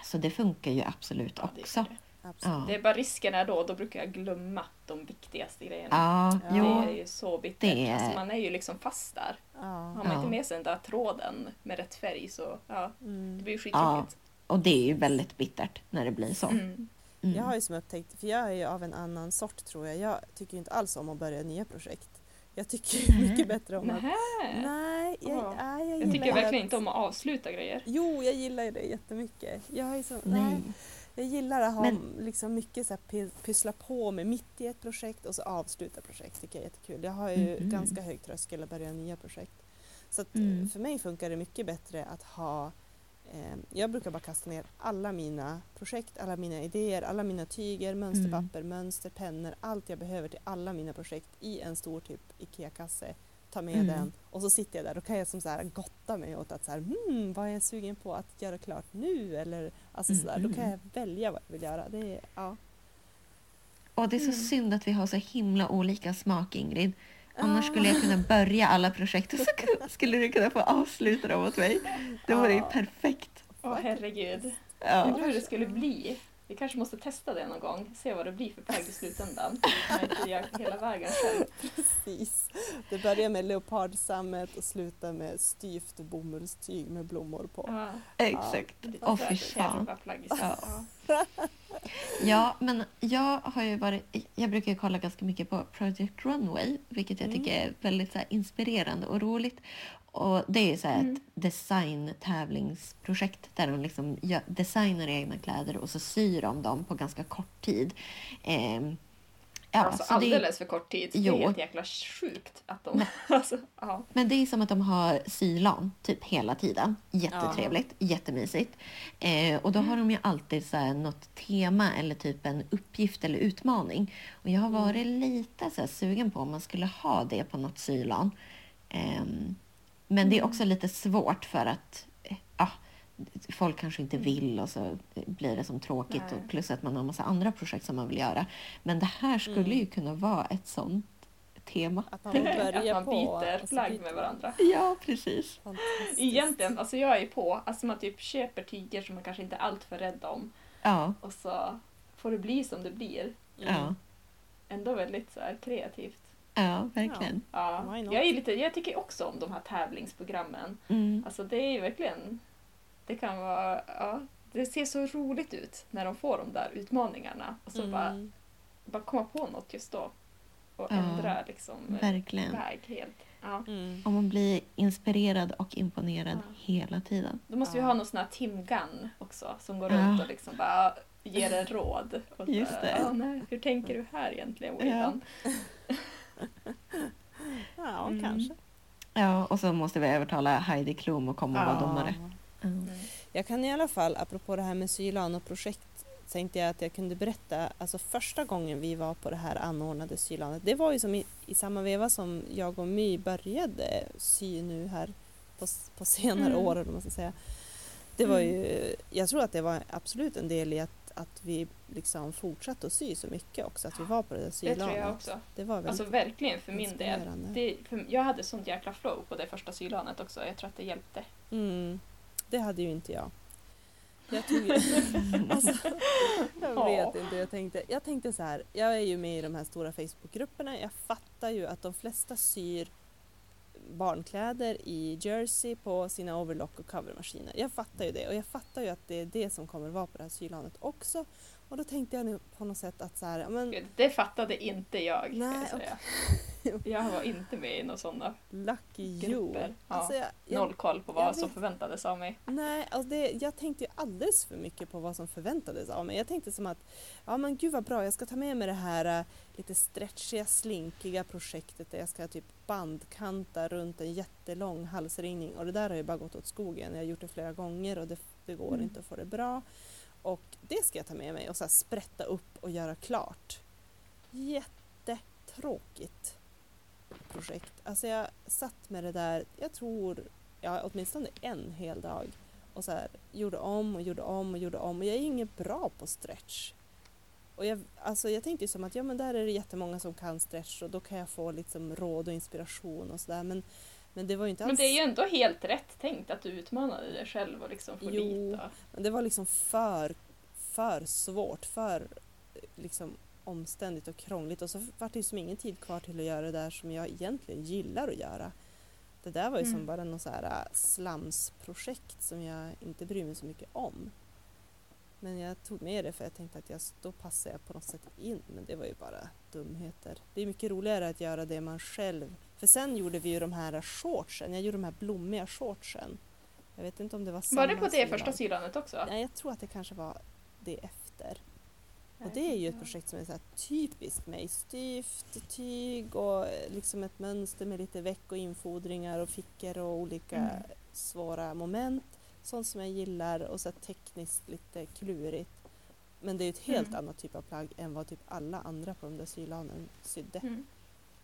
Så det funkar ju absolut Ja, det också. det. Absolut. Ja, Det är bara risken är då, då brukar jag glömma de viktigaste grejerna. ja. Det är ju så bittert. Det Alltså, man är ju liksom fast där. Ja. Har man Ja. inte med sig den där tråden med rätt färg så ja, det Mm. blir ju skittråkigt. Och det är ju väldigt bittert när det blir så. Mm. Mm. Jag har ju som upptäckt, för jag är ju av en annan sort tror jag. Jag tycker inte alls om att börja nya projekt. Jag tycker Nej. mycket bättre om att... Nähä. Nej, jag, Ja. nej, jag, Jag tycker verkligen att- inte om att avsluta grejer. Jo, jag gillar ju det jättemycket. Jag, är så, nej. Nej. jag gillar att ha Men- liksom mycket så här, py- pyssla på med mitt i ett projekt och så avsluta projekt. tycker jag är jättekul. Jag har ju Mhm. ganska hög tröskel att börja nya projekt. Så att, Mm. för mig funkar det mycket bättre att ha jag brukar bara kasta ner alla mina projekt, alla mina idéer, alla mina tyger, mönsterpapper, mönster, pennor, allt jag behöver till alla mina projekt i en stor typ IKEA-kasse. Ta med Mm. den och så sitter jag där. Då kan jag som så här gotta mig åt att så här, hmm, vad är jag sugen på att göra klart nu? Eller alltså Mm, så där. Då kan mm. jag välja vad jag vill göra. Det är, ja. Och det är så Mm. synd att vi har så himla olika smak, Ingrid. Annars skulle jag kunna börja alla projekt och så ku- skulle du kunna få avsluta dem åt mig. Det vore ju perfekt. Åh herregud. Ja. Undrar hur det skulle bli. Vi kanske måste testa det någon gång. Se vad det blir för plagg i slutändan. Om jag hela vägen själv. Precis. Det börjar med leopardsammet och slutar med styvt bomullstyg med blommor på. Ja. Exakt. Åh fy fan. Ja. Men jag har ju varit... Jag brukar ju kolla ganska mycket på Project Runway, vilket jag Mm. tycker är väldigt så här, inspirerande och roligt. Och det är så Mm. ett design-tävlingsprojekt där de liksom designar egna kläder och så syr de dem på ganska kort tid. Ehm, Ja, alltså så det, alldeles för kort tid. Det Jo. är helt jäkla sjukt att de... alltså, ja. men det är som att de har sylan typ hela tiden. Jättetrevligt, jättemysigt. Eh, och då har de ju alltid så här något tema eller typ en uppgift eller utmaning. Och jag har varit lite så här sugen på om man skulle ha det på något sylan. Ehm, men det är också lite svårt för att eh, ja, folk kanske inte vill och så blir det som tråkigt. Nej. Och plus att man har massa andra projekt som man vill göra. Men det här skulle ju kunna vara ett sånt tema. Att man Att man byter och så plagg med varandra. Ja, precis. Egentligen, alltså jag är på. Alltså man typ köper tyger som man kanske inte är alltför rädd om. Ja, Och så får det bli som det blir. ja, Ändå väldigt så här kreativt. Ja verkligen. Ja. Not? Jag, är lite, jag tycker också om de här tävlingsprogrammen. Mm. Alltså det är ju verkligen... Det kan vara... Ja, det ser så roligt ut när de får de där utmaningarna. Och så bara, Mm. bara komma på något just då. Och Ja, ändra liksom Verkligen. väg helt. Ja. Mm. Och man blir inspirerad och imponerad Ja. hela tiden. Då måste vi Ja. ha någon sån här Tim Gunn också som går Ja. runt och liksom bara ger en råd. Och så, Just det. "Ja, nej, hur tänker du här egentligen Ja. William? Ja, Mm. kanske. Ja, och så måste vi övertala Heidi Klum att komma och vara Ja. domare. Mm. Jag kan i alla fall, apropå det här med sylan och projekt, tänkte jag att jag kunde berätta, alltså första gången vi var på det här anordnade sylanet, det var ju som i, i samma veva som jag och My började sy nu här på, på senare Mm. år, eller man ska säga. Det var Mm. ju, jag tror att det var absolut en del i att, att vi liksom fortsatte att sy så mycket också, att vi var på det där Det sylanet. tror jag också. Det var Alltså verkligen för min del. Det, för jag hade sånt jäkla flow på det första sylanet också. Jag tror att det hjälpte. Mm, det hade ju inte jag. Jag tog alltså, jag Ja. vet inte, jag tänkte, jag tänkte så här, jag är ju med i de här stora Facebookgrupperna, jag fattar ju att de flesta syr barnkläder i jersey på sina overlock och covermaskiner. Jag fattar ju det och jag fattar ju att det är det som kommer vara på det här sylhanet också. Och då tänkte jag nu på något sätt att så här, men Gud, Det fattade inte jag. Nej, jag, jag var inte med i några sådana lucky you. grupper. Ja. Alltså, jag, jag, Noll koll på vad som vet. förväntades av mig. Nej, alltså det, jag tänkte ju alldeles för mycket på vad som förväntades av mig. Jag tänkte som att, ja men gud vad bra, jag ska ta med mig det här äh, lite stretchiga, slinkiga projektet där jag ska typ bandkanta runt en jättelång halsringning och det där har ju bara gått åt skogen. Jag har gjort det flera gånger och det, det går Mm. inte att få det bra. Och det ska jag ta med mig och så här sprätta upp och göra klart. Jättetråkigt projekt. Alltså jag satt med det där, jag tror, ja åtminstone en hel dag och så här, gjorde om och gjorde om och gjorde om och jag är inget bra på stretch. Och jag, alltså jag tänkte ju som att ja men där är det jättemånga som kan stretch och då kan jag få liksom råd och inspiration och sådär men, men det var ju inte Men alls det är ju ändå helt rätt tänkt att du utmanade dig själv och liksom får Jo. Och... Men det var liksom för, för svårt, för liksom omständigt och krångligt och så var det ju som ingen tid kvar till att göra det där som jag egentligen gillar att göra. Det där var ju som Mm. bara något så här äh, slamsprojekt som jag inte bryr mig så mycket om. Men jag tog med det för jag tänkte att jag, då passar jag på något sätt in. Men det var ju bara dumheter. Det är mycket roligare att göra det man själv... För sen gjorde vi ju de här shortsen. Jag gjorde de här blommiga shortsen. Jag vet inte om det var samma Var det på det sylan. första sylanet också? Nej, jag tror att det kanske var det efter. Och det är ju ett projekt som är så typiskt mig. Styvt tyg och eh, liksom ett mönster med lite veck och infodringar och fickor och olika Mm. svåra moment. Sånt som jag gillar och så tekniskt lite klurigt. Men det är ju ett helt Mm. annat typ av plagg än vad typ alla andra på de där sylanen sydde. Mm.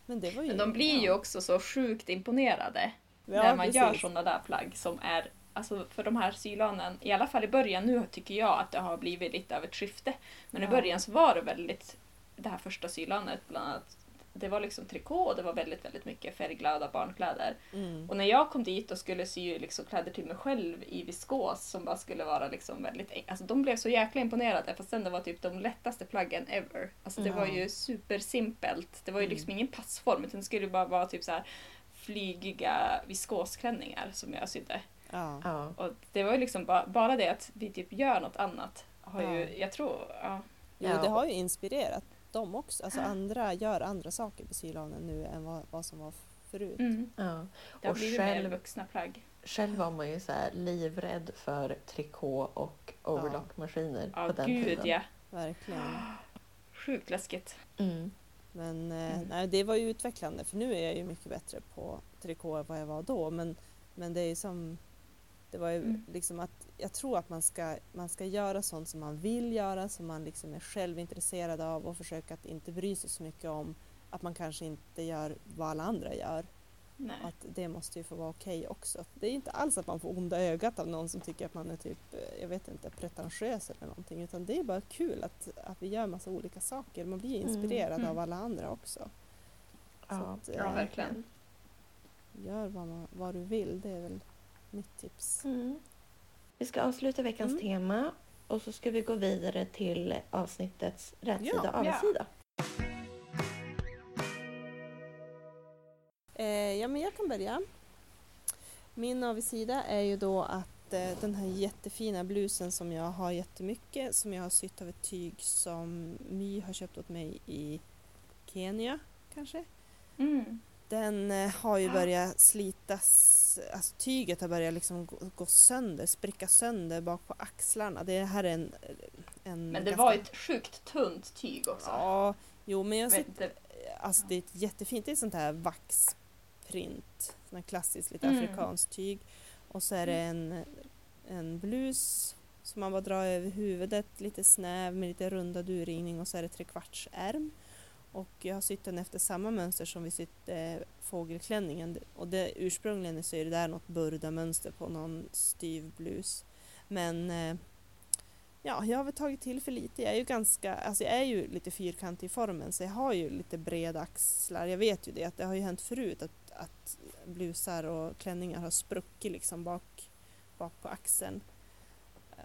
Men det var ju... Men de blir ju också så sjukt imponerade Ja, när man gör precis. sådana där plagg som är Alltså för de här sylanen, i alla fall i början, nu tycker jag att det har blivit lite av ett skifte. Men i Ja. början så var det väldigt, det här första sylanet bland annat, det var liksom trikå och det var väldigt, väldigt mycket färgglada barnkläder. Mm. Och när jag kom dit och skulle sy liksom kläder till mig själv i viskos som bara skulle vara liksom väldigt Alltså de blev så jäkla imponerade fast sen det var typ de lättaste plaggen ever. Alltså det Ja. var ju supersimpelt. Det var ju Mm. liksom ingen passform utan det skulle bara vara typ så här flygiga viskosklänningar som jag sydde. Ja. Och det var ju liksom bara, bara det att vi typ gör något annat har ju, Ja. jag tror, ja. Jo, Ja. det har ju inspirerat dem också. Alltså andra gör andra saker på sylanen nu än vad, vad som var förut. Mm. Ja. Det har Och blivit själv- mer vuxna plagg. Själv var man ju så här livrädd för trikå och overlockmaskiner Ja, på den gud tiden. ja. Verkligen. Sjukt läskigt. Mm. Men eh, Mm. nej, det var ju utvecklande för nu är jag ju mycket bättre på trikå än vad jag var då. Men, men det är ju som, det var ju Mm. liksom att jag tror att man ska, man ska göra sånt som man vill göra, som man liksom är själv intresserad av och försöka att inte bry sig så mycket om att man kanske inte gör vad alla andra gör. Nej. Att det måste ju få vara okej också. Det är inte alls att man får onda ögat av någon som tycker att man är typ, eh, jag vet inte, pretentiös eller någonting. Utan det är bara kul att, att vi gör massa olika saker. Man blir Mm, inspirerad mm. av alla andra också. Så Ja, att, Ja, eh, verkligen. Gör vad, man, vad du vill, det är väl mitt tips. Mm. Vi ska avsluta veckans Mm. tema och så ska vi gå vidare till avsnittets rätsida Ja. och avsida. Eh, ja, men jag kan börja. Min avigsida är ju då att eh, den här jättefina blusen som jag har jättemycket, som jag har sytt av ett tyg som My har köpt åt mig i Kenya, kanske. Mm. Den eh, har ju börjat slitas, alltså tyget har börjat liksom gå, gå sönder, spricka sönder bak på axlarna. Det här är en... en Men det ganska- var ett sjukt tunt tyg också. Ja, jo men jag sett, inte. alltså det är ett jättefint, det är ett sånt här vaxprint, sån här klassiskt lite Mm. afrikanskt tyg. Och så är det en, en blus som man bara drar över huvudet, lite snäv med lite rundad urringning och så är det trekvartsärm. Och jag har sytt den efter samma mönster som vi sytt eh, fågelklänningen. Och det, ursprungligen så är det där något burda-mönster på någon styv blus. Men eh, ja, jag har väl tagit till för lite. Jag är ju ganska, alltså jag är ju lite fyrkantig i formen så jag har ju lite breda axlar. Jag vet ju det, att det har ju hänt förut att, att blusar och klänningar har spruckit liksom bak, bak på axeln.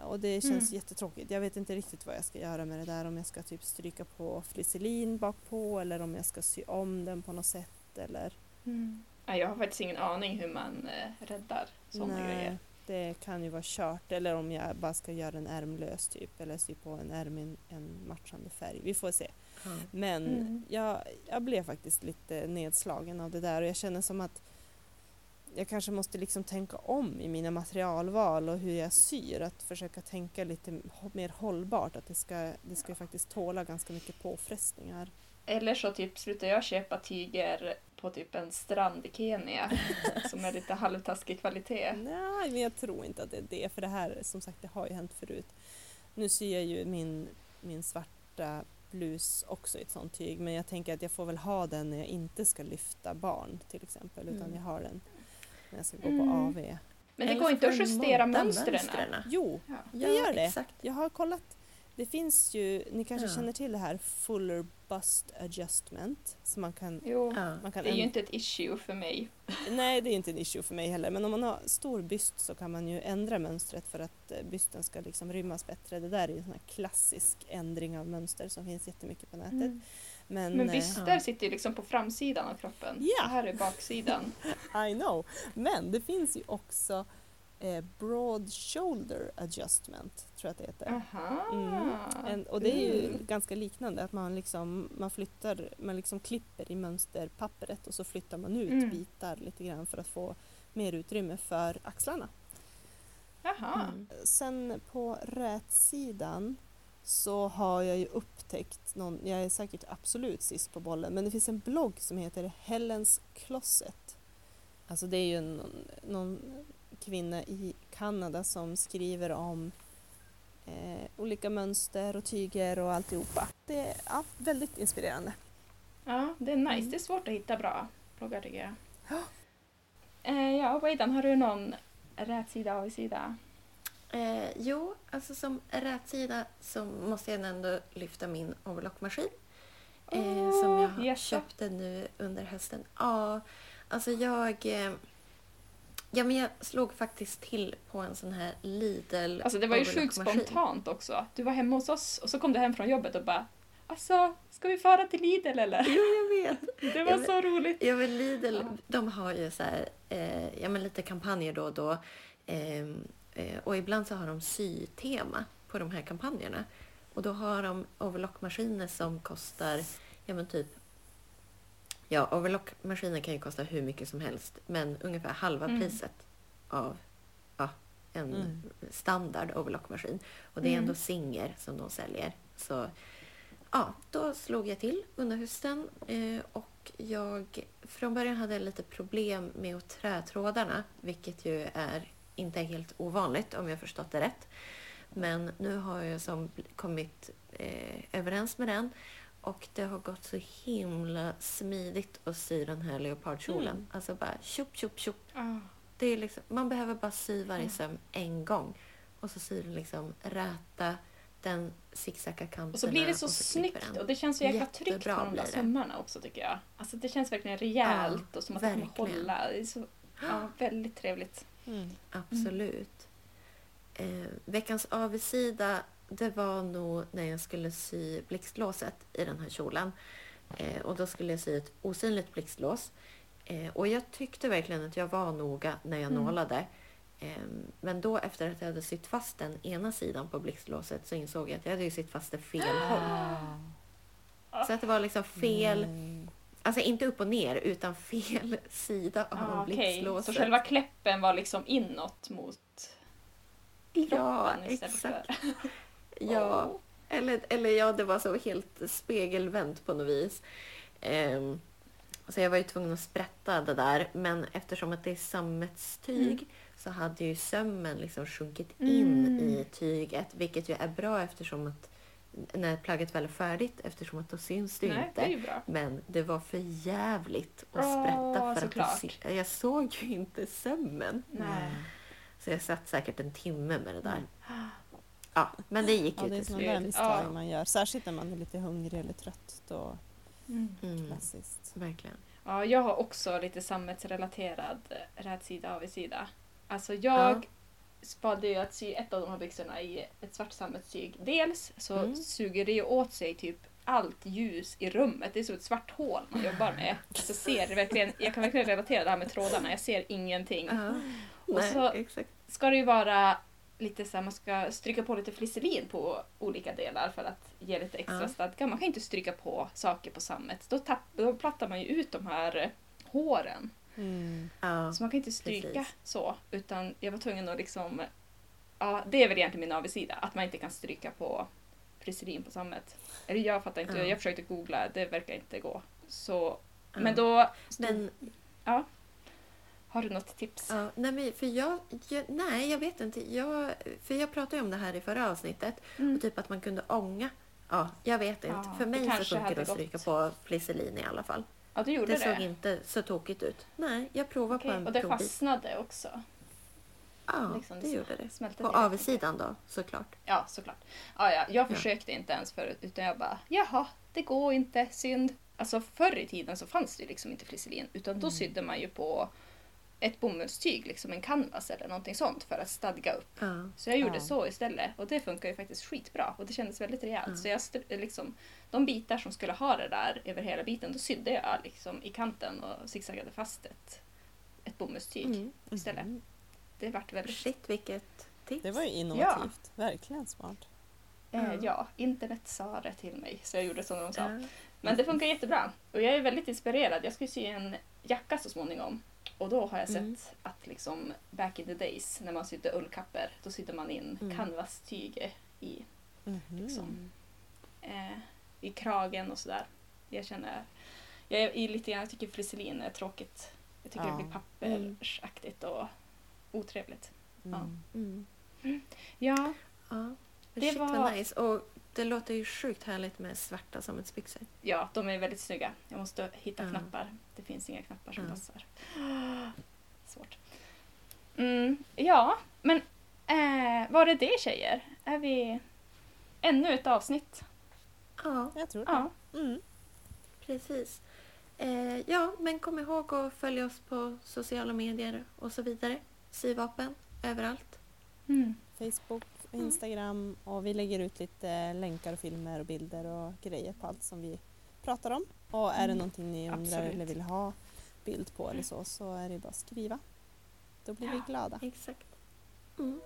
Och det känns Mm. jättetråkigt. Jag vet inte riktigt vad jag ska göra med det där. Om jag ska typ stryka på flisselin bak på eller om jag ska sy om den på något sätt. Eller... Mm. Nej, jag har faktiskt ingen aning hur man eh, räddar sådana Nej, grejer. det kan ju vara kört. Eller om jag bara ska göra en ärmlös typ. Eller sy på en ärm i en, matchande färg. Vi får se. Ja. Men Mm. jag, jag blev faktiskt lite nedslagen av det där och jag känner som att jag kanske måste liksom tänka om i mina materialval och hur jag syr. Att försöka tänka lite mer hållbart. Att det ska, det ska ju faktiskt tåla ganska mycket påfrestningar. Eller så typ slutar jag köpa tyger på typ en strand i Kenya som är lite halvtaskig kvalitet. Nej, men jag tror inte att det är det. För det här, som sagt, det har ju hänt förut. Nu syr jag ju min, min svarta blus också i ett sånt tyg. Men jag tänker att jag får väl ha den när jag inte ska lyfta barn till exempel. Utan Mm. jag har den när jag ska gå Mm. på AV. Men det Eller går inte att justera mönstren. mönstren. Jo, Ja. Jag gör det. Exakt. jag har kollat. Det finns ju, ni kanske Ja. känner till det här Fuller Bust Adjustment. Så man kan, Jo, man kan det är ju inte ett issue för mig. Nej, det är inte en issue för mig heller. Men om man har stor byst så kan man ju ändra mönstret för att eh, bysten ska liksom rymmas bättre. Det där är ju en sån här klassisk ändring av mönster som finns jättemycket på nätet. Mm. Men, Men eh, byster sitter ju liksom på framsidan av kroppen. Ja. Det här är baksidan. I know. Men det finns ju också eh, Broad Shoulder Adjustment, tror jag att det heter. Mm. En, och det är ju Mm. ganska liknande, att man liksom man flyttar, man liksom klipper i mönsterpappret och så flyttar man ut Mm. bitar lite grann för att få mer utrymme för axlarna. Jaha. Mm. Sen på rätsidan så har jag ju upptäckt någon, jag är säkert absolut sist på bollen, men det finns en blogg som heter Helens Closet. Alltså det är ju någon, någon kvinna i Kanada som skriver om eh, olika mönster och tyger och alltihopa. Det är ja, väldigt inspirerande. Ja, det är nice. Mm. Det är svårt att hitta bra bloggar tycker jag. Ja. Eh, ja, Weidan, har du någon rätsida och avigsida? Eh, jo, alltså som rätsida så måste jag ändå lyfta min overlockmaskin. Eh, som jag jaså? köpte nu under hösten. Ja, alltså jag... Eh, ja, men jag slog faktiskt till på en sån här Lidl Alltså det var ju sjukt spontant också. Du var hemma hos oss och så kom du hem från jobbet och bara Alltså, ska vi fara till Lidl eller? Jo, jag vet. Det var Jag så roligt. Ja, men Lidl, Ja. de har ju så här, eh, ja, men lite kampanjer då och då. Eh, och ibland så har de sytema på de här kampanjerna. Och då har de overlockmaskiner som kostar, ja men typ, ja overlockmaskiner kan ju kosta hur mycket som helst, men ungefär halva Mm. priset av ja, en Mm. standard overlockmaskin. Och det är Mm. ändå Singer som de säljer. Så ja, då slog jag till under hösten eh, och jag från början hade jag lite problem med trätrådarna, vilket ju är inte är helt ovanligt om jag förstått det rätt. Men nu har jag som kommit eh, överens med den och det har gått så himla smidigt att sy den här leopardkjolen. Mm. Alltså bara tjopp, tjopp, tjopp. Det är liksom, man behöver bara sy varje Mm. söm en gång. Och så syr den liksom räta, den zigzacka kanterna. Och så blir det så och så snyggt den. och det känns så jäkla tryggt på de där sömmarna också tycker jag. Alltså det känns verkligen rejält och som att det kommer verkligen. hålla. Det är så, ja, väldigt trevligt. Mm. Absolut. Eh, veckans avigsida, det var nog när jag skulle sy blixtlåset i den här kjolen. Eh, och då skulle jag sy ett osynligt blixtlås. Eh, och jag tyckte verkligen att jag var noga när jag Mm. nålade. Eh, men då efter att jag hade sytt fast den ena sidan på blixtlåset så insåg jag att jag hade sytt fast det fel håll. Så att det var liksom fel, Mm. Alltså inte upp och ner utan fel sida av Ah, blixtlåset. så själva kläppen var liksom inåt mot Ja, kroppen istället exakt. för... Ja, Åh. eller, eller ja, det var så helt spegelvänt på något vis. Ehm, så jag var ju tvungen att sprätta det där. Men eftersom att det är sammetstyg Mm. så hade ju sömmen liksom sjunkit in Mm. i tyget. Vilket ju är bra eftersom att när plagget väl är färdigt eftersom att då syns det Nej, inte. det är ju bra. Men det var för jävligt att Åh, sprätta för såklart. att det, sy- jag såg ju inte sömmen. Nej. Så jag satt säkert en timme med det där. Mm. Ja, men det gick Ja, ju det är till sådana slut. misstag Ja. man gör. Särskilt när man är lite hungrig eller trött. Då Mm. Mm, klassiskt. verkligen. Ja, jag har också lite sammetsrelaterad rätsida avigsida. Alltså jag valde ju att sy ett av de här byxorna i ett svart sammetstyg. Dels så Mm. suger det ju åt sig typ allt ljus i rummet. Det är som ett svart hål man jobbar med. Så ser det verkligen, jag kan verkligen relatera det här med trådarna. Jag ser ingenting. Ja. Och Nej, så- exakt. ska det ju vara lite så här, man ska stryka på lite flisselin på olika delar för att ge lite extra Ja. stadga. Man kan inte stryka på saker på sammet. Då, tapp, då plattar man ju ut de här håren. Mm. Ja. Så man kan inte stryka Precis. så. Utan jag var tvungen att liksom... Ja, det är väl egentligen min avigsida. Att man inte kan stryka på flisselin på sammet. Eller jag fattar inte. Ja. Jag försökte googla. Det verkar inte gå. Så, Ja. Men då... Men, har du något tips? ja, nej, men för jag, jag, nej, jag vet inte. Jag, för jag pratade ju om det här i förra avsnittet. Mm. Och typ att man kunde ånga. Ja, jag vet inte. Ja, för mig så funkar det att gått. stryka på flisselin i alla fall. Ja, du gjorde Det det. såg inte så tokigt ut. Nej, jag provade Okej, på en Och det provbit. fastnade också. Ja, liksom, det gjorde det. På avsidan då, såklart. Ja, såklart. Ja, ja, jag Ja. försökte inte ens förut utan jag bara, jaha, det går inte, synd. Alltså förr i tiden så fanns det liksom inte flisselin utan då Mm. sydde man ju på ett bomullstyg, liksom en canvas eller någonting sånt för att stadga upp. Ja. Så jag gjorde Ja. så istället och det funkar ju faktiskt skitbra och det kändes väldigt rejält. Ja. Så jag liksom, de bitar som skulle ha det där över hela biten, då sydde jag liksom i kanten och zigzaggade fast ett, ett bomullstyg Mm. istället. Mhm. Det vart väldigt... Shit, vilket tips. Det var ju innovativt. Verkligen smart. Eh, Ja. ja, internet sa det till mig så jag gjorde som de sa. Ja. Men det funkar jättebra. Och jag är väldigt inspirerad. Jag ska ju sy en jacka så småningom. Och då har jag sett Mm. att liksom back in the days när man sydde ullkappor då sydde man in Mm. canvastyg i, Mhm. Liksom. eh, i kragen och sådär. Jag känner, jag är lite grann, jag tycker flisselin är tråkigt. Jag tycker Ja. det blir pappersaktigt och otrevligt. Mm. Mm. Ja, Ja. Det Shit var- nice. Och det låter ju sjukt härligt med svarta sammetsbyxor. ja, de är väldigt snygga. Jag måste hitta Ja. knappar. Det finns inga knappar som Ja. passar. Svårt. Mm, ja, men eh, var det det tjejer? Är vi ännu ett avsnitt? Ja, Jag tror det. Ja, Mm. precis. Eh, ja, men kom ihåg att följa oss på sociala medier och så vidare. Syvapen, överallt. mm. Facebook, Mm. Instagram och vi lägger ut lite länkar, filmer och bilder och grejer på allt som vi pratar om. Och är det Mm. någonting ni undrar Absolut. eller vill ha bild på eller så, så är det bara att skriva. Då blir vi Ja. glada. Exakt. Mm.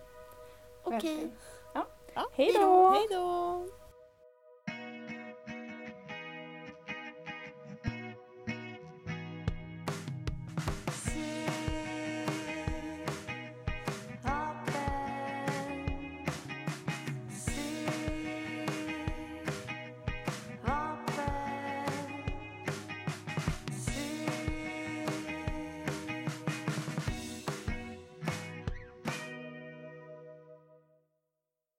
Okej. verkligen. Ja. Ja, Hej då! Hej då!